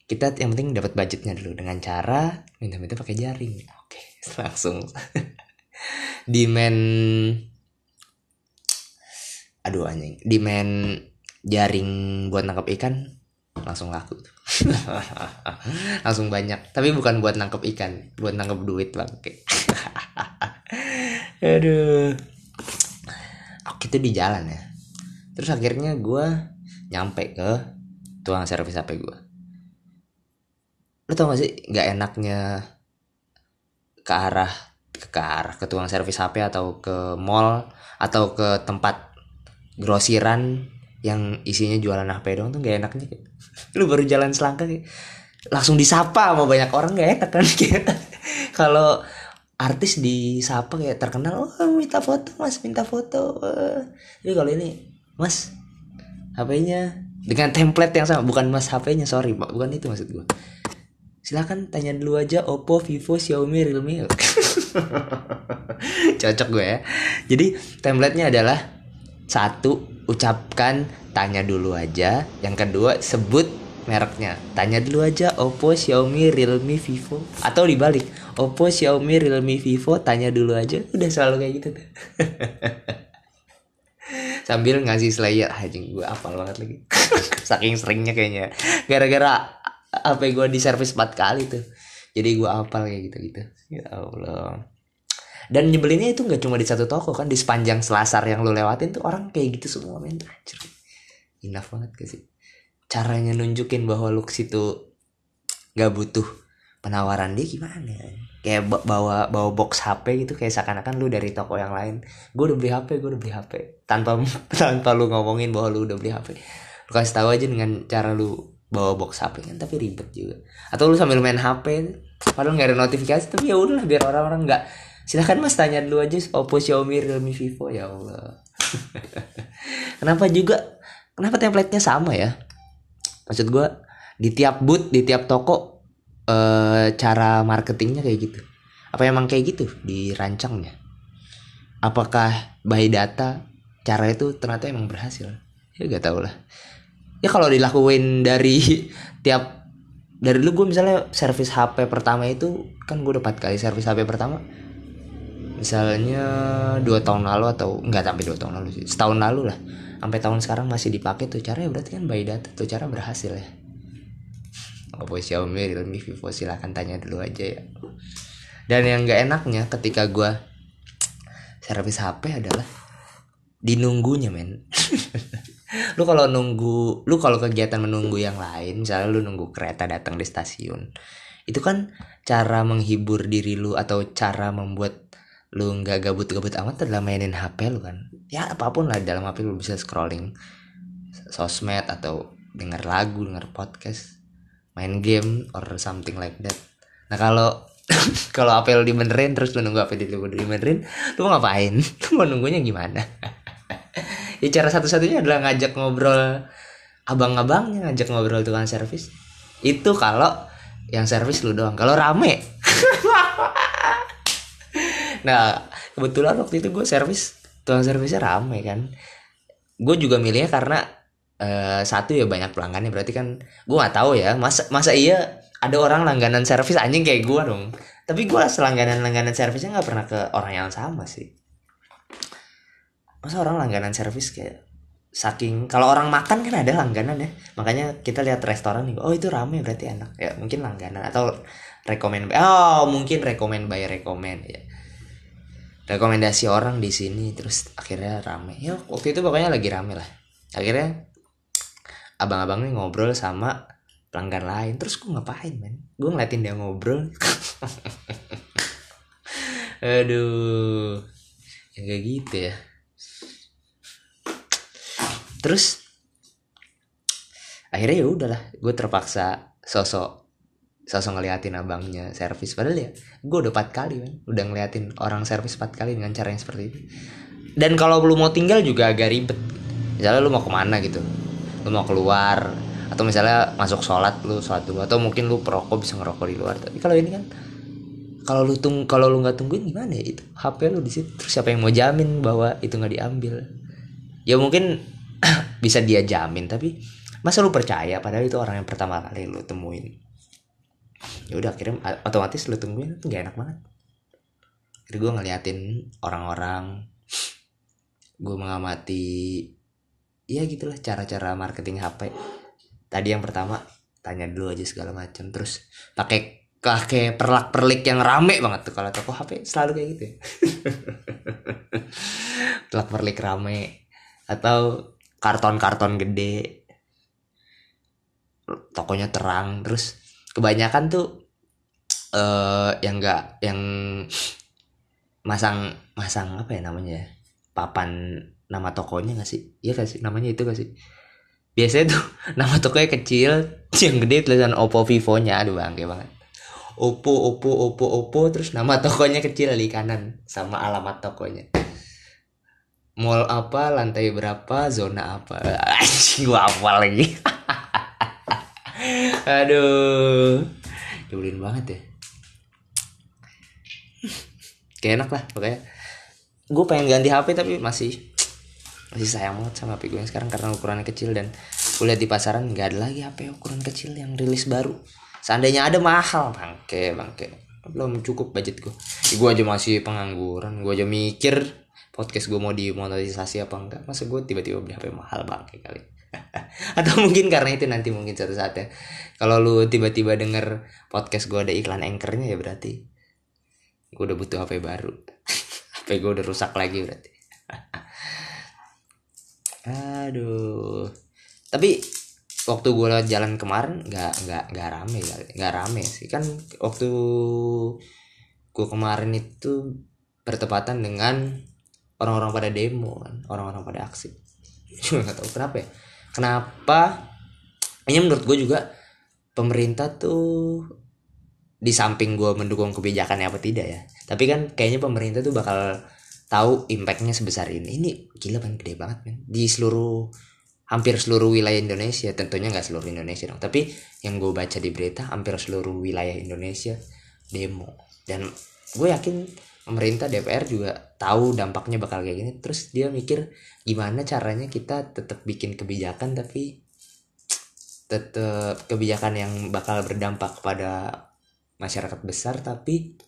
Kita yang penting dapat budgetnya dulu dengan cara minta-minta pakai jaring. Oke *laughs* langsung demand aduh anjing demand jaring buat nangkap ikan langsung laku *laughs* langsung banyak tapi bukan buat nangkep ikan buat nangkep duit bang *laughs* aduh. Oke itu di jalan ya terus akhirnya gue nyampe ke tukang servis HP gue lo tau gak sih nggak enaknya ke arah ke arah ke tukang servis HP atau ke mall atau ke tempat grosiran yang isinya jualan HP dong tuh gak enaknya kayak lu baru jalan selangkah kayak langsung disapa sama banyak orang gak enak kan *laughs* kalau artis disapa kayak terkenal oh minta foto mas minta foto. Tapi kalau ini mas HP-nya dengan template yang sama bukan mas HP-nya sorry bukan itu maksud gue silakan tanya dulu aja Oppo, Vivo, Xiaomi, Realme. *laughs* *laughs* Cocok gue ya. Jadi template-nya adalah satu ucapkan tanya dulu aja. Yang kedua sebut mereknya. Tanya dulu aja Oppo, Xiaomi, Realme, Vivo. Atau dibalik Oppo, Xiaomi, Realme, Vivo. Tanya dulu aja. Udah selalu kayak gitu tuh. *laughs* sambil ngasih slayer anjing gue apal banget lagi *laughs* saking seringnya kayaknya gara-gara HP gue di servis 4 kali tuh jadi gue apal kayak gitu gitu ya Allah. Dan nyebelinnya itu nggak cuma di satu toko kan di sepanjang selasar yang lo lewatin tuh orang kayak gitu semua men. Anjir. Enough banget gak sih? Caranya nunjukin bahwa lu situ nggak butuh penawaran dia gimana? Kayak bawa bawa box HP gitu kayak seakan-akan lu dari toko yang lain. Gue udah beli HP gue udah beli HP tanpa *laughs* tanpa lu ngomongin bahwa lu udah beli HP lu kasih tahu aja dengan cara lu bawa box HP kan tapi ribet juga. Atau lu sambil main HP padahal nggak ada notifikasi tapi ya udah biar orang-orang nggak silahkan mas tanya dulu aja Oppo Xiaomi Realme Vivo. Ya Allah. *laughs* Kenapa juga? Kenapa template-nya sama ya? Maksud gue di tiap booth di tiap toko eh, cara marketingnya kayak gitu. Apa emang kayak gitu dirancangnya? Apakah by data cara itu ternyata emang berhasil? Ya gak tau lah. Ya kalau dilakuin dari *laughs* tiap dari dulu gue misalnya servis HP pertama itu kan gue dapat kali servis HP pertama. Misalnya dua tahun lalu atau enggak sampai dua tahun lalu sih setahun lalu lah. Sampai tahun sekarang masih dipakai tuh. Caranya berarti kan by data tuh cara berhasil ya. Oppo Xiaomi Realme Vivo silahkan tanya dulu aja ya. Dan yang nggak enaknya ketika gue servis HP adalah dinunggunya men *laughs* lu kalau nunggu lu kalau kegiatan menunggu yang lain misalnya lu nunggu kereta datang di stasiun itu kan cara menghibur diri lu atau cara membuat lu nggak gabut-gabut amat adalah mainin HP lu kan? Ya apa pun lah dalam HP lu bisa scrolling sosmed atau denger lagu denger podcast main game or something like that. Nah kalau *coughs* kalau HP lu dibenerin terus lu nunggu HP lu dibenerin lu mau ngapain? *laughs* Lu mau nunggunya gimana *laughs* ya cara satu-satunya adalah ngajak ngobrol abang-abangnya ngajak ngobrol tukang servis. Itu kalau yang servis lu doang kalau rame. *laughs* Nah kebetulan waktu itu gue servis tukang servisnya rame kan. Gue juga milihnya karena eh, satu ya banyak pelanggannya berarti kan gue nggak tahu ya masa masa iya ada orang langganan servis anjing kayak gue dong. Tapi gue selangganan langganan servisnya nggak pernah ke orang yang sama sih masa orang langganan servis kayak saking kalau orang makan kan ada langganan ya. Makanya kita lihat restoran nih oh itu rame berarti enak. Ya mungkin langganan atau rekomend oh mungkin rekomend by rekomend ya. Rekomendasi orang di sini terus akhirnya rame. Ya waktu itu pokoknya lagi rame lah. Akhirnya abang-abang nih ngobrol sama pelanggan lain. Terus gue ngapain men? Gue ngeliatin dia ngobrol. *laughs* Aduh ya kayak gitu ya terus akhirnya ya udahlah gue terpaksa sosok sosok ngeliatin abangnya servis. Padahal ya gue udah empat kali kan udah ngeliatin orang servis empat kali dengan cara yang seperti itu. Dan kalau lu mau tinggal juga agak ribet. Misalnya lu mau ke mana gitu. Lu mau keluar atau misalnya masuk sholat lu sholat dulu. Atau mungkin lu perokok bisa ngerokok di luar. Tapi kalau ini kan kalau lu tung kalau lu nggak tungguin gimana ya itu? HP lu di situ. Terus siapa yang mau jamin bahwa itu nggak diambil? Ya mungkin *clears throat* bisa dia jamin tapi masa lu percaya? Padahal itu orang yang pertama kali lu temuin. Ya udah akhirnya otomatis lu tungguin itu gak enak banget. Jadi gue ngeliatin orang-orang gue mengamati ya gitulah cara-cara marketing HP tadi yang pertama tanya dulu aja segala macam terus pakai pakai perlak perlik yang rame banget tuh kalau toko HP selalu kayak gitu ya. *laughs* perlak perlik rame. Atau karton-karton gede. Tokonya terang. Terus kebanyakan tuh eh yang enggak yang masang masang apa ya namanya ya? Papan nama tokonya gak sih? Iya gak sih? Namanya itu gak sih? Biasanya tuh *laughs* nama tokonya kecil *laughs* yang gede tulisan Oppo Vivo nya aduh bangke banget. Oppo Oppo Oppo Oppo terus nama tokonya kecil di kanan sama alamat tokonya mall apa lantai berapa zona apa? *laughs* Anjing gua apa lagi. *laughs* Aduh. Nyebelin banget ya. Kayak enak lah pokoknya. Gue pengen ganti HP tapi masih masih sayang banget sama HP gue yang sekarang karena ukurannya kecil dan gue lihat di pasaran nggak ada lagi HP ukuran kecil yang rilis baru. Seandainya ada mahal. Bangke bangke. Belum cukup budget gue gue aja masih pengangguran gue aja mikir podcast gue mau dimonetisasi apa enggak? Masa gue tiba-tiba beli HP mahal bangke kali? *laughs* Atau mungkin karena itu nanti mungkin suatu saat ya. Kalau lu tiba-tiba denger podcast gue ada iklan anchornya ya berarti gue udah butuh HP baru. *laughs* HP gue udah rusak lagi berarti. *laughs* Aduh. Tapi waktu gue jalan kemarin nggak nggak nggak rame nggak rame sih. Kan waktu gue kemarin itu bertepatan dengan orang-orang pada demo kan orang-orang pada aksi. *laughs* Cuma nggak tahu kenapa ya. Kenapa? Ini menurut gue juga pemerintah tuh di samping gue mendukung kebijakannya apa tidak ya. Tapi kan kayaknya pemerintah tuh bakal tahu impactnya sebesar ini. Ini gila kan gede banget men. Di seluruh hampir seluruh wilayah Indonesia. Tentunya nggak seluruh Indonesia dong. Tapi yang gue baca di berita hampir seluruh wilayah Indonesia demo. Dan gue yakin pemerintah DPR juga tahu dampaknya bakal kayak gini. Terus dia mikir gimana caranya kita tetap bikin kebijakan tapi tetap kebijakan yang bakal berdampak kepada masyarakat besar tapi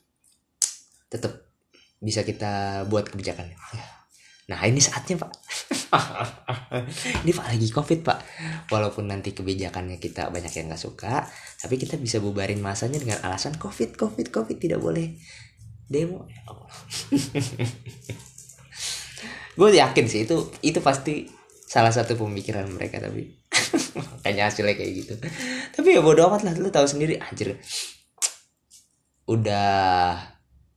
tetap bisa kita buat kebijakan nah ini saatnya pak. *laughs* Ini pak lagi covid pak. Walaupun nanti kebijakannya kita banyak yang nggak suka tapi kita bisa bubarin masanya dengan alasan covid covid covid tidak boleh demo. Gue yakin sih itu itu pasti salah satu pemikiran mereka tapi kayaknya hasilnya kayak gitu. Tapi ya bodo amat lah lu tahu sendiri anjir. Udah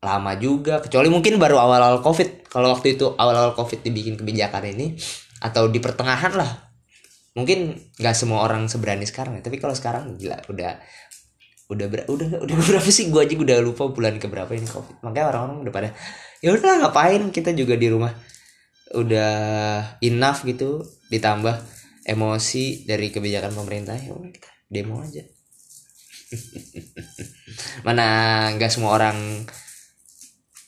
lama juga kecuali mungkin baru awal-awal covid. Kalau waktu itu awal-awal covid dibikin kebijakan ini atau di pertengahan lah. Mungkin nggak semua orang seberani sekarang ya tapi kalau sekarang gila udah udah ber, udah udah *laughs* berapa sih? Gue aja udah lupa bulan keberapa ini covid makanya orang-orang udah pada ya udah ngapain? Kita juga di rumah. Udah enough gitu ditambah emosi dari kebijakan pemerintah ya udah kita demo aja. *laughs* Mana nggak semua orang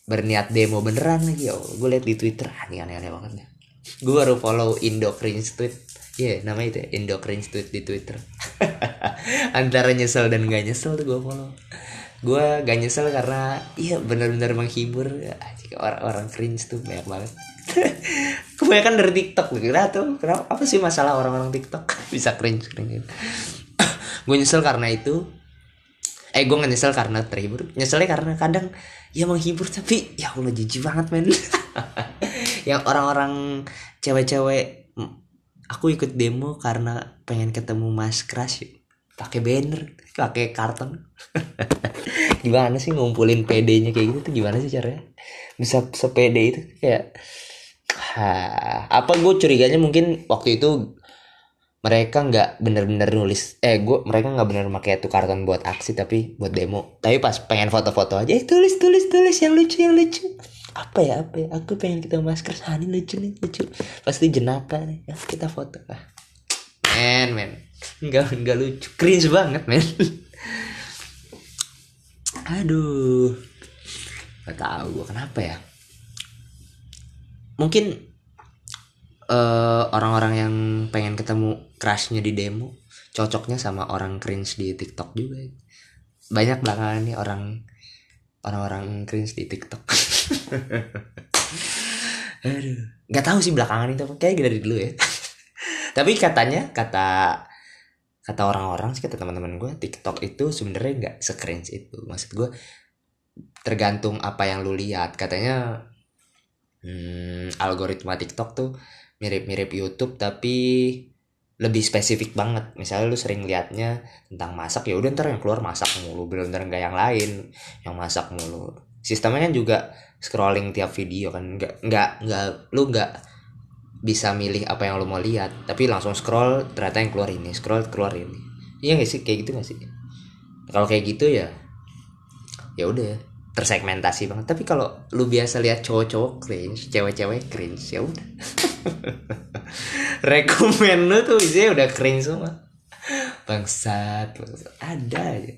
berniat demo beneran lagi ya gue liat di twitter aneh aneh aneh banget ya gue baru follow Indo Cringe tweet. Iya yeah, namanya itu ya, Indo Cringe tweet di twitter *laughs* antara nyesel dan gak nyesel tuh gue follow. Gue gak nyesel karena iya bener-bener menghibur. Orang-orang cringe tuh banyak banget. *laughs* Kebanyakan dari TikTok. Kira tuh kenapa apa sih masalah orang-orang TikTok? *laughs* Bisa cringe cringe. *coughs* Gue nyesel karena itu. Eh gue gak nyesel karena terhibur. Nyeselnya karena kadang ya menghibur tapi ya Allah jijik banget men. Yang orang-orang cewek-cewek aku ikut demo karena pengen ketemu Mas Crush pakai banner *laughs* pakai karton. *laughs* Gimana sih ngumpulin PD-nya kayak gitu tuh gimana sih caranya? Bisa sepede itu kayak ha, apa gue curiganya mungkin waktu itu mereka nggak bener-bener nulis eh gue mereka nggak bener pakai itu karton buat aksi tapi buat demo. Tapi pas pengen foto-foto aja eh, tulis tulis tulis yang lucu yang lucu apa ya apa ya? Aku pengen kita masker sani lucu nih lucu. Pasti jenaka nih. Ya, kita foto ah men men. Nggak nggak lucu. Cringe banget men. Aduh. Nggak tahu gue kenapa ya. Mungkin uh, orang-orang yang pengen ketemu crushnya di demo cocoknya sama orang cringe di TikTok juga. Banyak belakangan nih orang orang-orang cringe di TikTok. Aduh. Nggak tahu sih belakangan itu kayak dari dulu ya. *laughs* Tapi katanya kata kata orang-orang sih kata teman-teman gue TikTok itu sebenarnya nggak secringe itu. Maksud gue tergantung apa yang lu lihat. Katanya hmm, algoritma TikTok tuh mirip-mirip YouTube tapi lebih spesifik banget. Misalnya lu sering liatnya tentang masak ya udah ntar yang keluar masak mulu bener-bener nggak yang lain yang masak mulu. Sistemnya kan juga scrolling tiap video kan nggak nggak nggak lu nggak bisa milih apa yang lu mau lihat tapi langsung scroll ternyata yang keluar ini scroll keluar ini. Iya gak sih? Kayak gitu gak sih? Kalau kayak gitu ya ya udah tersegmentasi banget. Tapi kalau lu biasa lihat cowok-cowok cringe cewek-cewek cringe ya udah *laughs* rekomen lu tuh isinya udah cringe semua. Bangsat, bangsat. ada aja.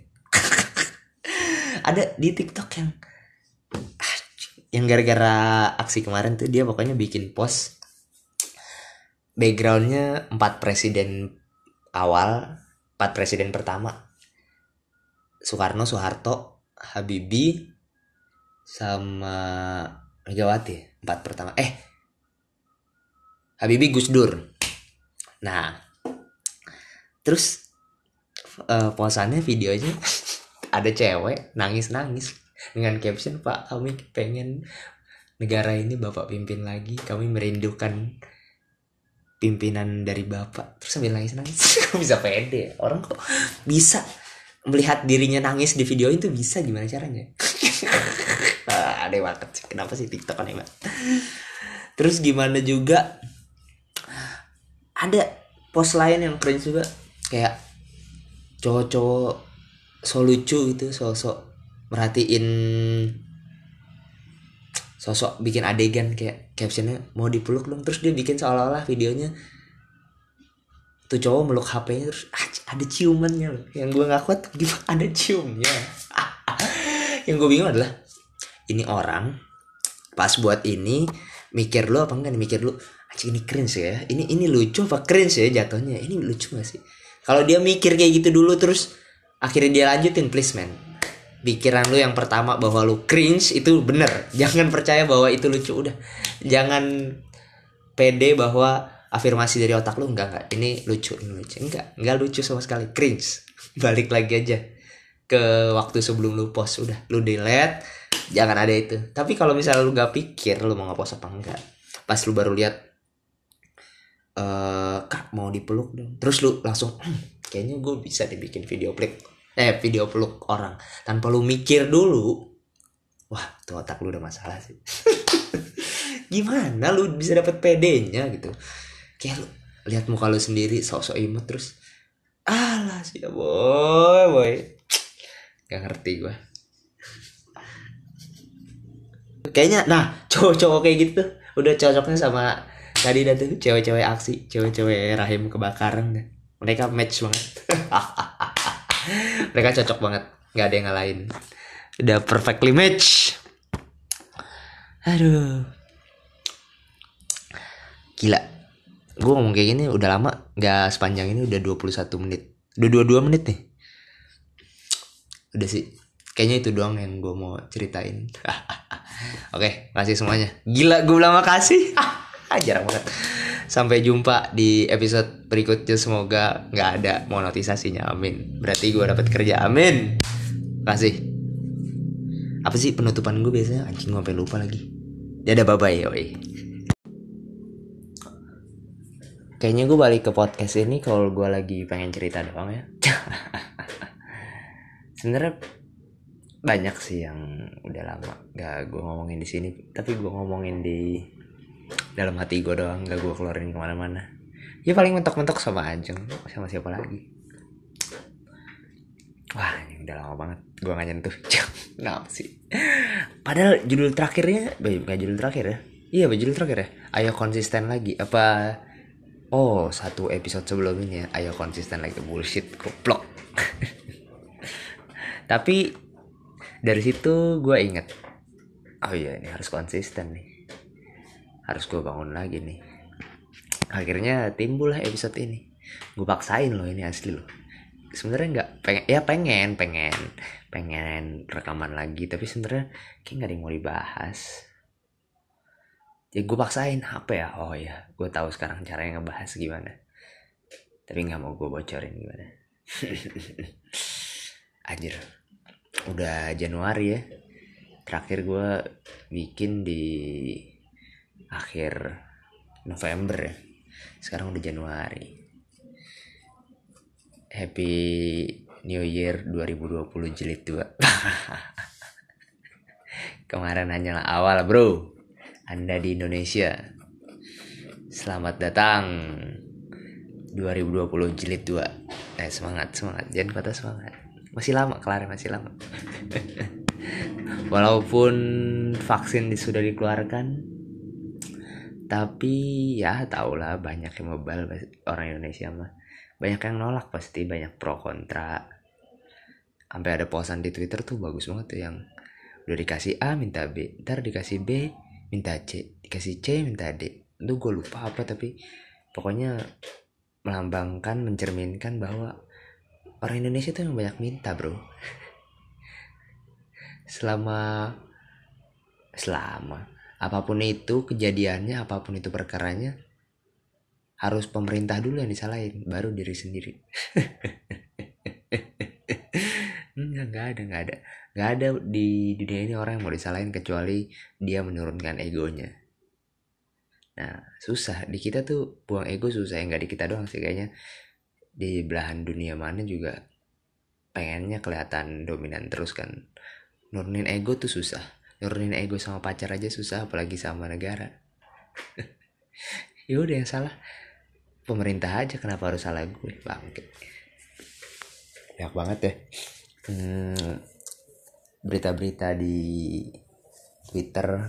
Ada di TikTok yang yang gara-gara aksi kemarin tuh dia pokoknya bikin post. Backgroundnya empat presiden awal empat presiden pertama. Soekarno Soeharto Habibie sama Megawati empat pertama. Eh Habibie Gus Dur nah terus uh, posannya videonya *laughs* ada cewek nangis nangis dengan caption Pak kami pengen negara ini bapak pimpin lagi. Kami merindukan pimpinan dari bapak. Terus sambil nangis nangis *laughs* bisa pede orang kok bisa melihat dirinya nangis di video itu? Bisa gimana caranya? *laughs* Ah, aneh banget. Kenapa sih TikTok aneh banget? Terus gimana juga ada post lain yang keren juga. Kayak cowok-cowok so lucu gitu sosok merhatiin sosok bikin adegan kayak captionnya mau dipeluk dong terus dia bikin seolah-olah videonya tuh cowok meluk HP-nya terus ah, ada ciumannya loh. Yang gue nggak kuat gimana? *laughs* Ada ciumnya. *laughs* Yang gue bingung adalah ini orang pas buat ini mikir lu apa enggak nih? Mikir lu ini cringe ya. Ini ini lucu apa cringe ya jatuhnya? Ini lucu gak sih? Kalau dia mikir kayak gitu dulu terus akhirnya dia lanjutin please man. Pikiran lu yang pertama bahwa lu cringe itu bener. Jangan percaya bahwa itu lucu. Udah. Jangan pede bahwa afirmasi dari otak lu enggak enggak. Ini lucu ini lucu. Enggak enggak lucu sama sekali. Cringe. *laughs* Balik lagi aja ke waktu sebelum lu post. Udah lu delete. Jangan ada itu. Tapi kalau misalnya lu nggak pikir lu mau ngepost apa enggak pas lu baru lihat eh kak mau dipeluk dong. Terus lu langsung "Hmm, kayaknya gue bisa dibikin video peluk. Eh video peluk orang. Tanpa lu mikir dulu wah tuh otak lu udah masalah sih. *laughs* Gimana lu bisa dapet PD-nya gitu? Kayak lu lihat muka lu sendiri sok-sok imut terus alah sih ya boy boy. Gak ngerti gue kayaknya nah cowok-cowok kayak gitu udah cocoknya sama tadi dah tuh cewek-cewek aksi cewek-cewek rahim kebakaran mereka match banget. *laughs* Mereka cocok banget. Nggak ada yang ngalahin. Udah perfectly match. Aduh. Gila. Gue ngomong kayak gini udah lama nggak sepanjang ini udah 21 menit. Udah 22 menit nih. Udah sih. Kayaknya itu doang yang gue mau ceritain. *laughs* Oke makasih semuanya. Gila gue bilang makasih *laughs* jarang banget. Sampai jumpa di episode berikutnya. Semoga nggak ada monetisasinya. Amin. Berarti gue dapat kerja. Amin. Makasih. Apa sih penutupan gue biasanya? Anjing gue sampai lupa lagi. Dadah bye bye yoi. Kayaknya gue balik ke podcast ini kalau gue lagi pengen cerita doang ya. *laughs* Sebenarnya banyak sih yang udah lama gak gue ngomongin di sini. Tapi gue ngomongin di dalam hati gue doang gak gue keluarin ke mana-mana. Ya paling mentok-mentok sama Ajeng sama siapa lagi? Wah ini udah lama banget gue gak nyentuh. *laughs* Kenapa sih? Padahal judul terakhirnya bukan judul terakhir ya? Iya judul terakhir ya? Ayo konsisten lagi apa? Oh satu episode sebelum ini ya? Ayo konsisten lagi bullshit goblok. *laughs* Tapi dari situ gue inget oh iya ini harus konsisten nih harus gue bangun lagi nih. Akhirnya timbul lah episode ini. Gue paksain loh ini asli loh. Sebenarnya nggak pengen ya pengen pengen pengen rekaman lagi tapi sebenarnya kayak nggak ada yang mau dibahas. Ya gue paksain apa ya? Oh ya gue tahu sekarang caranya ngebahas gimana. Tapi nggak mau gue bocorin gimana. *laughs* Anjir udah Januari ya. Terakhir gue bikin di akhir November ya. Sekarang udah Januari. Happy New Year 2020 jilid 2 *laughs* kemarin hanyalah awal bro. Anda di Indonesia. Selamat datang. 2020 jilid 2 eh semangat semangat. Jangan patah semangat. Masih lama kelar masih lama. *laughs* Walaupun vaksin sudah dikeluarkan tapi ya tau lah banyak yang mobile orang Indonesia mah. Banyak yang nolak pasti banyak pro kontra. Sampai ada posan di Twitter tuh bagus banget tuh yang udah dikasih A minta B ntar dikasih B minta C dikasih C minta D. Itu gue lupa apa tapi pokoknya melambangkan mencerminkan bahwa orang Indonesia tuh yang banyak minta bro. *laughs* Selama selama apa pun itu kejadiannya apa pun itu perkaranya harus pemerintah dulu yang disalahin baru diri sendiri. *laughs* Nggak nggak ada nggak ada. Nggak ada di dunia ini orang yang mau disalahin kecuali dia menurunkan egonya. Nah susah. Di kita tuh buang ego susah. Ya nggak di kita doang sih kayaknya. Di belahan dunia mana juga pengennya kelihatan dominan terus kan. Nurunin ego tuh susah nurunin ego sama pacar aja susah apalagi sama negara. *laughs* Ya udah yang salah. Pemerintah aja kenapa harus salah gue? Bangke banyak banget ya. Hmm, berita-berita di Twitter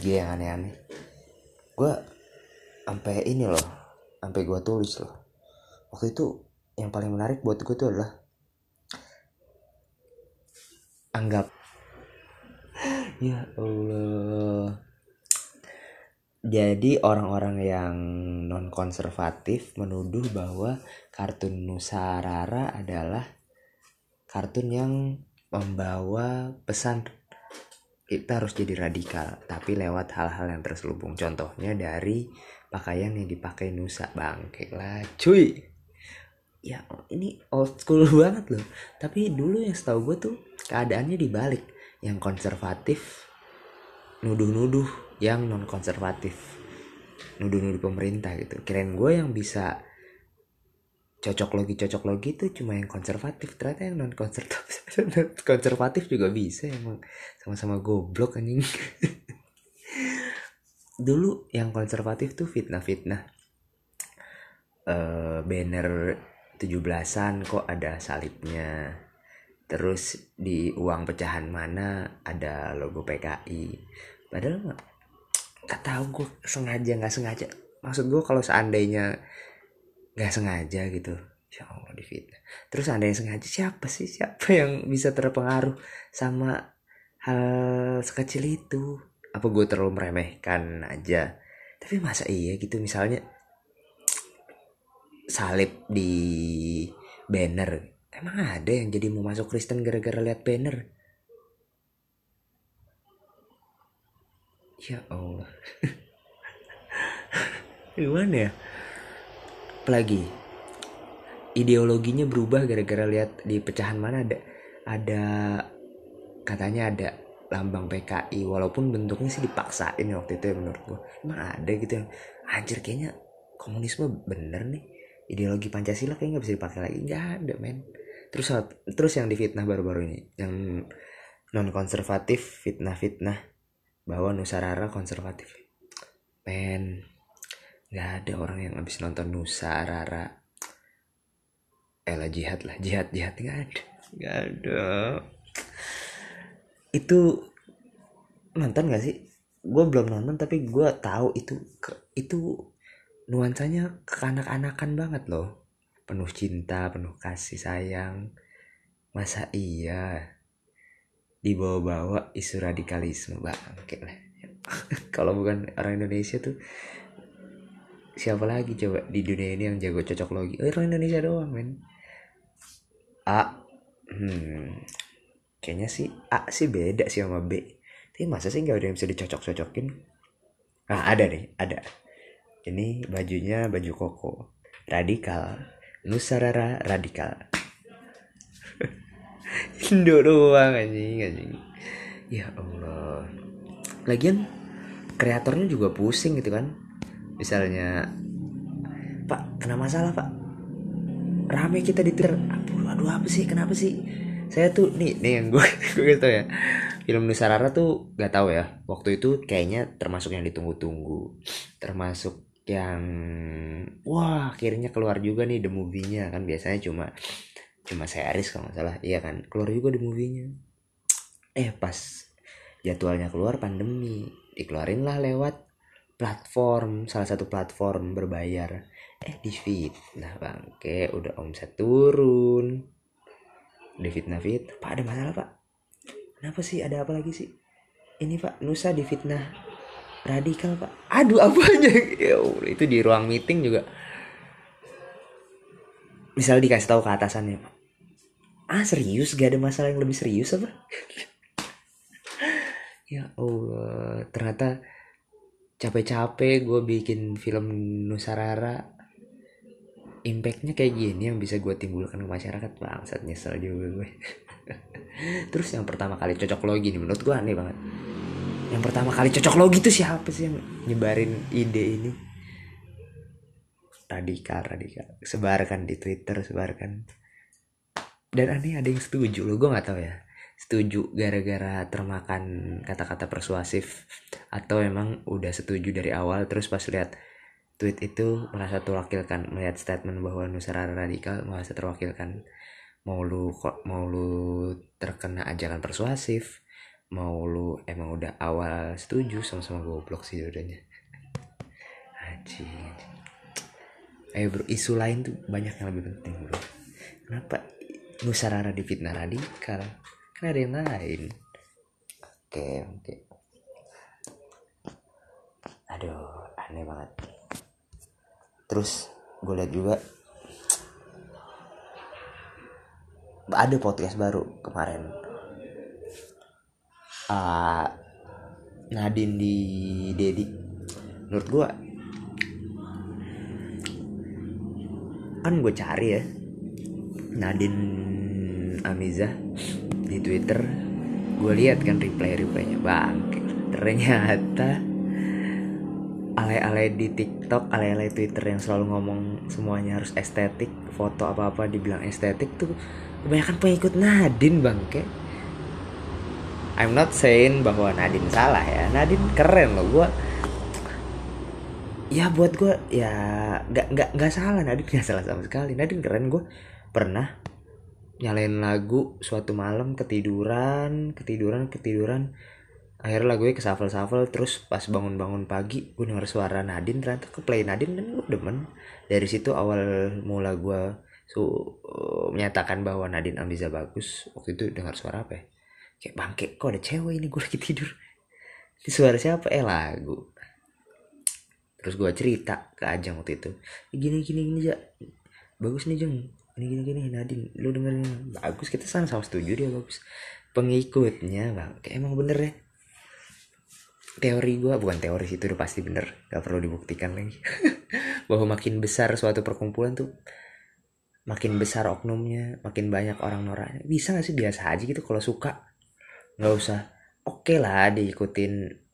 IG yang aneh-aneh. Gue sampai ini loh sampai gue tulis loh. Waktu itu yang paling menarik buat gue tuh adalah anggap ya Allah. Jadi orang-orang yang non konservatif menuduh bahwa kartun Nusarara adalah kartun yang membawa pesan. Kita harus jadi radikal tapi lewat hal-hal yang terselubung. Contohnya dari pakaian yang dipakai Nusa. Bangke lah cuy. Ya ini old school *laughs* banget loh. Tapi dulu yang setahu gue tuh keadaannya dibalik yang konservatif nuduh-nuduh yang non konservatif nuduh-nuduh pemerintah gitu. Keren gue yang bisa cocok logi cocok logi itu cuma yang konservatif. Ternyata yang non konservatif *laughs* konservatif juga bisa emang. Sama-sama goblok anjing. *laughs* Dulu yang konservatif tuh fitnah-fitnah. Uh, banner 17-an kok ada salibnya terus di uang pecahan mana ada logo PKI padahal nggak tahu gue sengaja nggak sengaja. Maksud gue kalau seandainya nggak sengaja gitu ya Allah difitnah terus seandainya sengaja siapa sih? Siapa yang bisa terpengaruh sama hal sekecil itu? Apa gue terlalu meremehkan aja? Tapi masa iya gitu? Misalnya salib di banner emang ada yang jadi mau masuk Kristen gara-gara lihat banner? Ya Allah. *laughs* Gimana ya? Apalagi ideologinya berubah gara-gara lihat di pecahan mana ada ada katanya ada lambang PKI walaupun bentuknya sih dipaksain waktu itu ya menurut gue emang ada gitu yang anjir kayaknya komunisme bener nih. Ideologi Pancasila kayaknya nggak bisa dipakai lagi. Nggak ada men terus terus yang difitnah baru-baru ini yang non konservatif fitnah-fitnah bahwa Nusarara konservatif. Men nggak ada orang yang habis nonton Nusarara. Ella jihad lah jihad jihad nggak ada. Nggak ada. Itu nonton gak sih? Gue belum nonton tapi gue tahu itu itu nuansanya kekanak-anakan banget loh penuh cinta penuh kasih sayang. Masa iya? Dibawa-bawa isu radikalisme bangke lah. *laughs* Kalau bukan orang Indonesia tuh siapa lagi coba di dunia ini yang jago cocok logi? Oh, orang Indonesia doang men. A. Hmm kayaknya sih A sih beda sih sama B. Tapi masa sih nggak ada yang bisa dicocok-cocokin? Ah ada nih ada. Ini bajunya baju koko. Radikal Nusarara radikal. *laughs* Indo doang anjing anjing. Ya Allah. Lagian kreatornya juga pusing gitu kan. Misalnya Pak kena masalah Pak. Rame kita di Twitter. Aduh, aduh apa sih? Kenapa sih? Saya tuh nih nih yang gue gue gitu ya. Film Nusarara tuh gak tahu ya. Waktu itu kayaknya termasuk yang ditunggu-tunggu. Termasuk yang wah akhirnya keluar juga nih the movie-nya kan biasanya cuma cuma series kalau nggak salah. Iya kan keluar juga the movie-nya. Eh pas jadwalnya keluar pandemi dikeluarin lah lewat platform salah satu platform berbayar. Eh di nah bangke udah omset turun. Di fitnah fit. Pak ada masalah pak? Kenapa sih? Ada apa lagi sih? Ini pak Nusa di fitnah radikal pak. Aduh apa aja *laughs* ya itu di ruang meeting juga. Misal dikasih tahu ke atasannya ah serius? Gak ada masalah yang lebih serius apa? *laughs* Ya allah ternyata capek-capek gue bikin film Nusarara. Impactnya kayak gini yang bisa gue timbulkan ke masyarakat bangsat nyesel juga gue *laughs* terus yang pertama kali cocok logi nih menurut gue aneh banget yang pertama kali cocok logi tuh siapa sih yang nyebarin ide ini? Radikal radikal sebarkan di twitter sebarkan dan aneh ada yang setuju lo gue nggak tahu ya. Setuju gara-gara termakan kata-kata persuasif. Atau emang udah setuju dari awal terus pas lihat tweet itu merasa terwakilkan. Melihat statement bahwa Nusara radikal merasa terwakilkan. Mau lu mau lu terkena ajakan persuasif mau lu emang udah awal setuju sama-sama goblok sih udahnya. Anjing ayo bro isu lain tuh banyak yang lebih penting bro. Kenapa nusarara difitnah radikal? Kan ada yang lain. Oke oke. Aduh aneh banget. Terus gue liat juga. Ada podcast baru kemarin uh, Nadine di Dedi. Menurut gue kan gue cari ya Nadine Amiza di Twitter. Gue lihat kan reply replaynya bang ternyata alay-alay di TikTok, alay-alay Twitter yang selalu ngomong semuanya harus estetik, foto apa-apa dibilang estetik tuh kebanyakan pengikut Nadine bang kayak I'm not saying bahwa Nadine salah ya. Nadine keren loh. Gue ya buat gue ya nggak nggak nggak salah. Nadine nggak salah sama sekali. Nadine keren. Gue pernah nyalain lagu suatu malam ketiduran ketiduran ketiduran. Akhirnya lagunya ke shuffle shuffle terus pas bangun-bangun pagi gue denger suara Nadine. Ternyata ke play Nadine dan gue demen. Dari situ awal mula gue su uh, menyatakan bahwa Nadine Amiza bagus. Waktu itu dengar suara apa ya kayak bangke kok ada cewek ini? Gue lagi tidur. Ini suara siapa? Eh lagu. Terus gue cerita ke Ajeng waktu itu. Gini gini gini ya bagus nih Jeng. Ini gini gini Nadine. Lu dengerin. Bagus kita sama sama setuju dia bagus. Pengikutnya bang kayak emang bener ya. Teori gue bukan teori sih itu udah pasti bener. Gak perlu dibuktikan lagi. *laughs* Bahwa makin besar suatu perkumpulan tuh makin besar oknumnya makin banyak orang noraknya. Bisa gak sih biasa aja gitu kalau suka nggak usah. Oke okay lah diikutin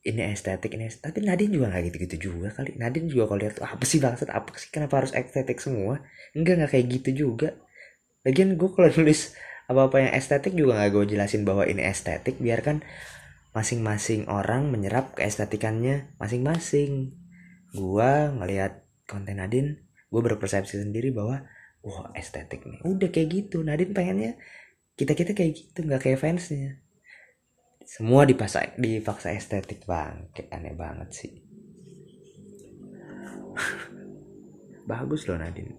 ini estetik ini. Estetik. tapi Nadine juga nggak gitu-gitu juga kali. Nadine juga kalau lihat apa sih bangsat? Apa sih? Kenapa harus estetik semua? Enggak nggak kayak gitu juga. Lagian gue kalau *laughs* nulis apa-apa yang estetik juga nggak gue jelasin bahwa ini estetik. Biarkan masing-masing orang menyerap keestetikannya masing-masing. Gue ngelihat konten Nadine gue berpersepsi sendiri bahwa wah estetik nih. Udah kayak gitu. Nadine pengennya kita kita kayak gitu nggak kayak fansnya. Semua dipaksa dipaksa estetik bang kayak aneh banget sih. *laughs* Bagus loh Nadine.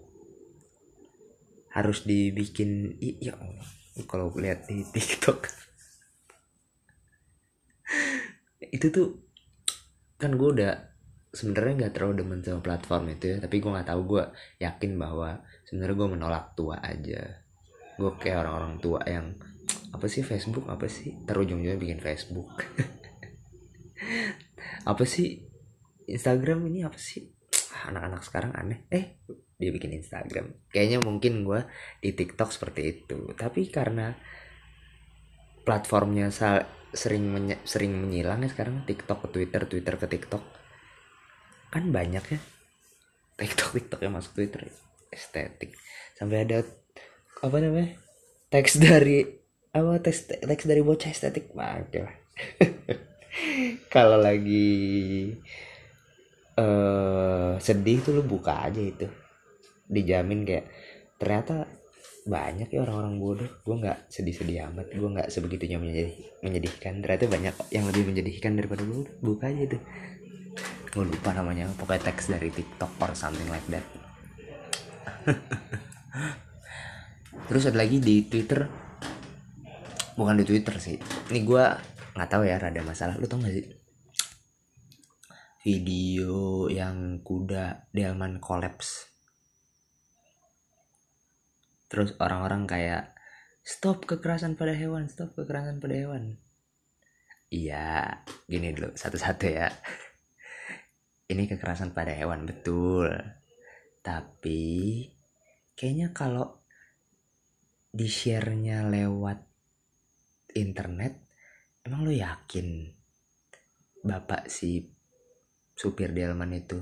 Harus dibikin iya kalau lihat di TikTok. *laughs* Itu tuh kan gue udah sebenarnya nggak terlalu demen sama platform itu ya tapi gue nggak tahu gue yakin bahwa sebenarnya gue menolak tua aja gue kayak orang-orang tua yang apa sih Facebook? Apa sih? Terujung-ujungnya bikin Facebook. *laughs* Apa sih? Instagram ini apa sih? Anak-anak sekarang aneh. Eh dia bikin Instagram. Kayaknya mungkin gue di TikTok seperti itu. Tapi karena platformnya sering menye sering menyilang ya sekarang TikTok ke Twitter Twitter ke TikTok kan banyak ya. TikTok TikTok yang masuk Twitter estetik. Sampai ada apa namanya? Teks dari apa teks teks dari bocah estetik. Banget *laughs* kalau lagi uh, sedih tuh lu buka aja itu. Dijamin kayak ternyata banyak ya orang-orang bodoh. Gue nggak sedih-sedih amat. Gue nggak sebegitunya menjadi menyedihkan. Ternyata banyak yang lebih menjadikan daripada gue buka aja tuh gue lupa namanya. Pokoknya teks dari TikTok or something like that *laughs* terus ada lagi di Twitter. Bukan di Twitter sih. Ini gue nggak tahu ya rada masalah. Lu tau gak sih? Video yang kuda delman kolaps terus orang-orang kayak stop kekerasan pada hewan stop kekerasan pada hewan. Iya gini dulu satu-satu ya. Ini kekerasan pada hewan betul. Tapi kayaknya kalau di share-nya lewat internet emang lo yakin bapak si supir delman itu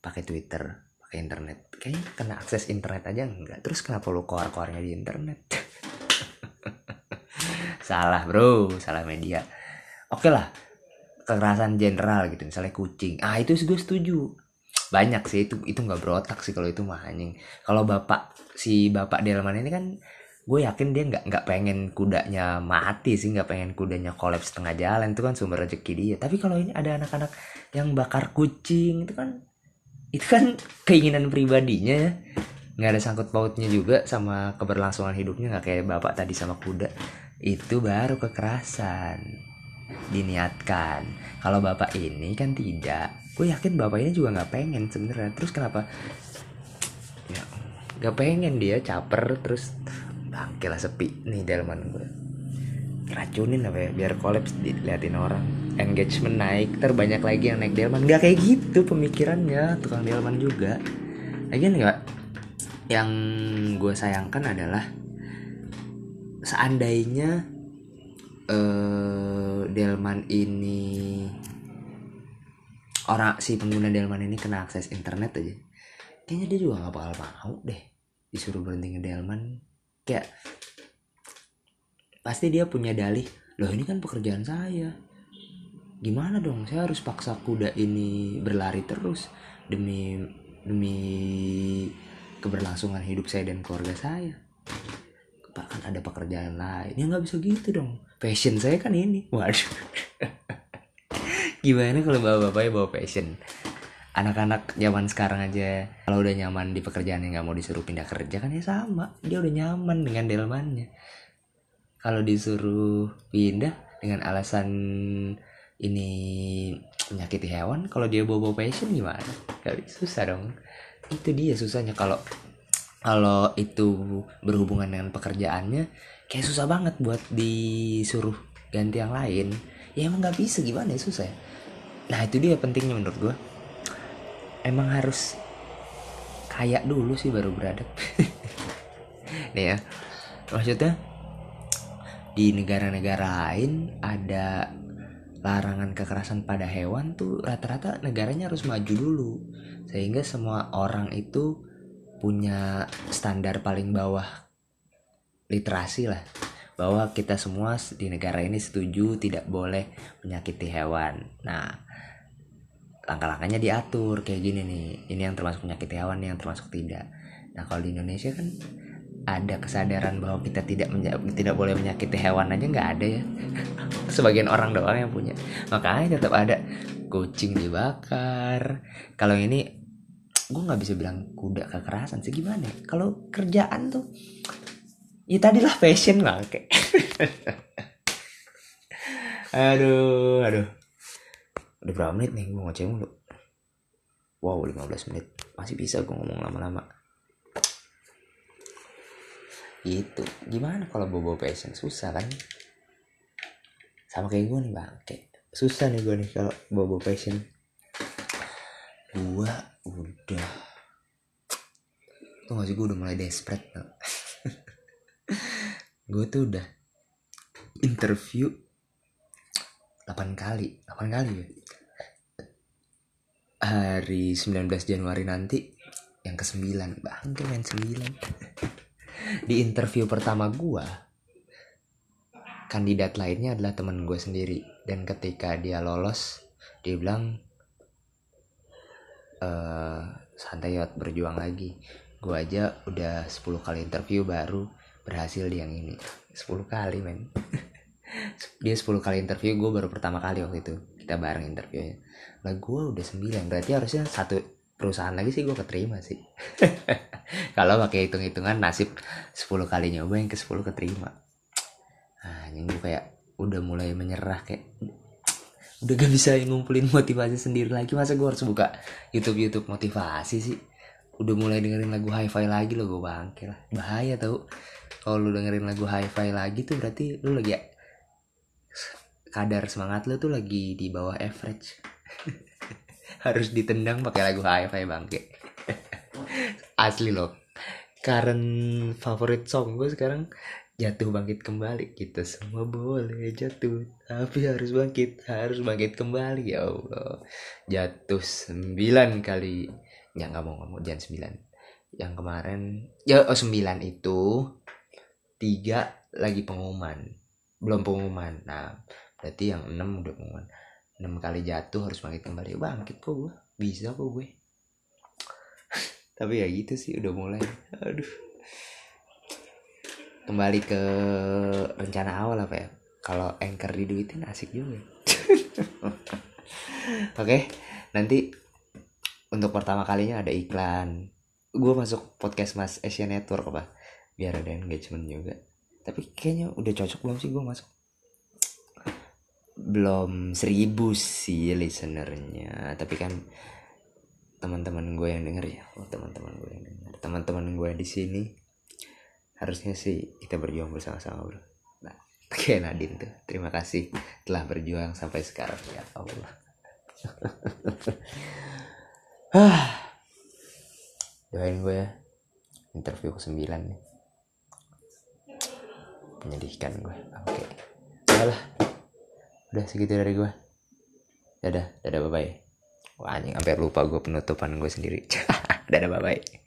pakai twitter pakai internet? Kayaknya kena akses internet aja enggak. Terus kenapa lo keluar-keluarnya di internet? *laughs* Salah bro. Salah media. Oke lah kekerasan general gitu. Misalnya kucing. Ah itu gue setuju banyak sih itu itu nggak berotak sih kalau itu mah anjing. Kalau bapak si bapak delman ini kan gue yakin dia nggak nggak pengen kudanya mati sih nggak pengen kudanya kolaps setengah jalan itu kan sumber rezeki dia. Tapi kalau ini ada anak-anak yang bakar kucing itu kan itu kan *laughs* keinginan pribadinya ya. Nggak ada sangkut pautnya juga sama keberlangsungan hidupnya nggak kayak bapak tadi sama kuda. Itu baru kekerasan diniatkan. Kalau bapak ini kan tidak gue yakin bapak ini juga nggak pengen sebenarnya. Terus kenapa? Ya nggak pengen dia caper terus bangke lah sepi nih delman gue racunin apa ya biar kolaps diliatin orang. Engagement naik terbanyak lagi yang naik delman. Nggak kayak gitu pemikirannya tukang delman juga. Lagi nggak? Yang gue sayangkan adalah seandainya uh, delman ini orang si pengguna delman ini kena akses internet aja. Kayaknya dia juga nggak bakal mau deh disuruh berhenti ngedelman kayak pasti dia punya dalih loh ini kan pekerjaan saya. Gimana dong? Saya harus paksa kuda ini berlari terus demi demi keberlangsungan hidup saya dan keluarga saya. Bahkan ada pekerjaan lain. Ya nggak bisa gitu dong. Passion saya kan ini. Waduh *laughs* gimana kalau bapak-bapaknya bawa passion anak-anak zaman sekarang aja. Kalau udah nyaman di pekerjaan yang nggak mau disuruh pindah kerja kan ya sama. Dia udah nyaman dengan delmannya. Kalau disuruh pindah dengan alasan ini menyakiti hewan kalau dia bawa, -bawa passion gimana Gak susah dong. Itu dia susahnya. Kalau kalau itu berhubungan dengan pekerjaannya kayak susah banget buat disuruh ganti yang lain. Ya emang nggak bisa gimana ya susah ya nah itu dia pentingnya menurut gue emang harus kaya dulu sih baru beradab. *laughs* Nih ya. Maksudnya di negara-negara lain ada larangan kekerasan pada hewan tuh rata-rata negaranya harus maju dulu. Sehingga semua orang itu punya standar paling bawah literasi lah bahwa kita semua di negara ini setuju tidak boleh menyakiti hewan. Nah, langkah-langkahnya diatur kayak gini nih. Ini yang termasuk penyakit hewan yang termasuk tidak. Nah kalau di Indonesia kan ada kesadaran bahwa kita tidak tidak boleh menyakiti hewan aja nggak ada ya. *laughs* Sebagian orang doang yang punya. Makanya tetap ada kucing dibakar. Kalau ini gue nggak bisa bilang kuda kekerasan sih gimana ya? kalau kerjaan tuh ya tadilah fashion lah kayak. Aduh aduh. Udah berapa menit nih gue ngoceh mulu? Wow 15 menit. Masih bisa gue ngomong lama-lama. Itu gimana kalau bobo passion? Susah kan? Sama kayak gue nih bang. Kayak susah nih gue nih kalau bobo passion. Gue udah tuh gak sih gue udah mulai desperate? Gue tuh udah interview 8 kali 8 kali ya. Hari 19 Januari nanti yang ke 9 bangke main 9 *laughs* di interview pertama gua kandidat lainnya adalah teman gue sendiri. Dan ketika dia lolos dia bilang e, santai yot berjuang lagi. Gue aja udah 10 kali interview baru berhasil di yang ini. 10 kali men. *laughs* Dia 10 kali interview gue baru pertama kali waktu itu. Kita bareng interviewnya lah gue udah 9 berarti harusnya satu perusahaan lagi sih gue keterima sih. *laughs* Kalau pakai hitung-hitungan nasib 10 kali nyoba yang ke 10 keterima. Nah yang gue kayak udah mulai menyerah kayak udah gak bisa ngumpulin motivasi sendiri lagi. Masa gue harus buka YouTube YouTube motivasi sih? Udah mulai dengerin lagu hi-fi lagi lo gue bangke lah. Bahaya tau kalau lu dengerin lagu hi-fi lagi tuh berarti lu lagi kadar semangat lu tuh lagi di bawah average. *laughs* Harus ditendang pakai lagu hi-fi bangke. *laughs* Asli loh. Current favorit song gue sekarang jatuh bangkit kembali. Kita semua boleh jatuh tapi harus bangkit harus bangkit kembali. Ya Allah. Jatuh sembilan kali. Ya nggak mau ngomong jangan sembilan. Yang kemarin ya oh sembilan itu tiga lagi pengumuman. Belum pengumuman. Nah berarti yang 6 udah pengumuman. 6 kali jatuh harus bangkit kembali. Bangkit kok gue bisa kok gue. *laughs* Tapi ya gitu sih udah mulai. Aduh. Kembali ke rencana awal apa ya? Kalau anchor diduitin asik juga. *laughs* Oke nanti untuk pertama kalinya ada iklan. Gue masuk podcast mas Asia Network apa biar ada engagement juga. Tapi kayaknya udah cocok belum sih gue masuk? Belum seribu sih listenernya. Tapi kan teman-teman gue yang denger ya. Oh, teman-teman gue yang denger. Teman-teman gue di sini harusnya sih kita berjuang bersama-sama bro. Nah *laughs* kayak Nadine tuh. Terima kasih telah berjuang sampai sekarang. Ya Allah. *laughs* Doain gue ya. Interview ke 9 nih menyedihkan gue. Oke. Okay. lah udah segitu dari gue. Dadah. Dadah bye bye wah anjing hampir lupa gue penutupan gue sendiri. *laughs* Dadah bye bye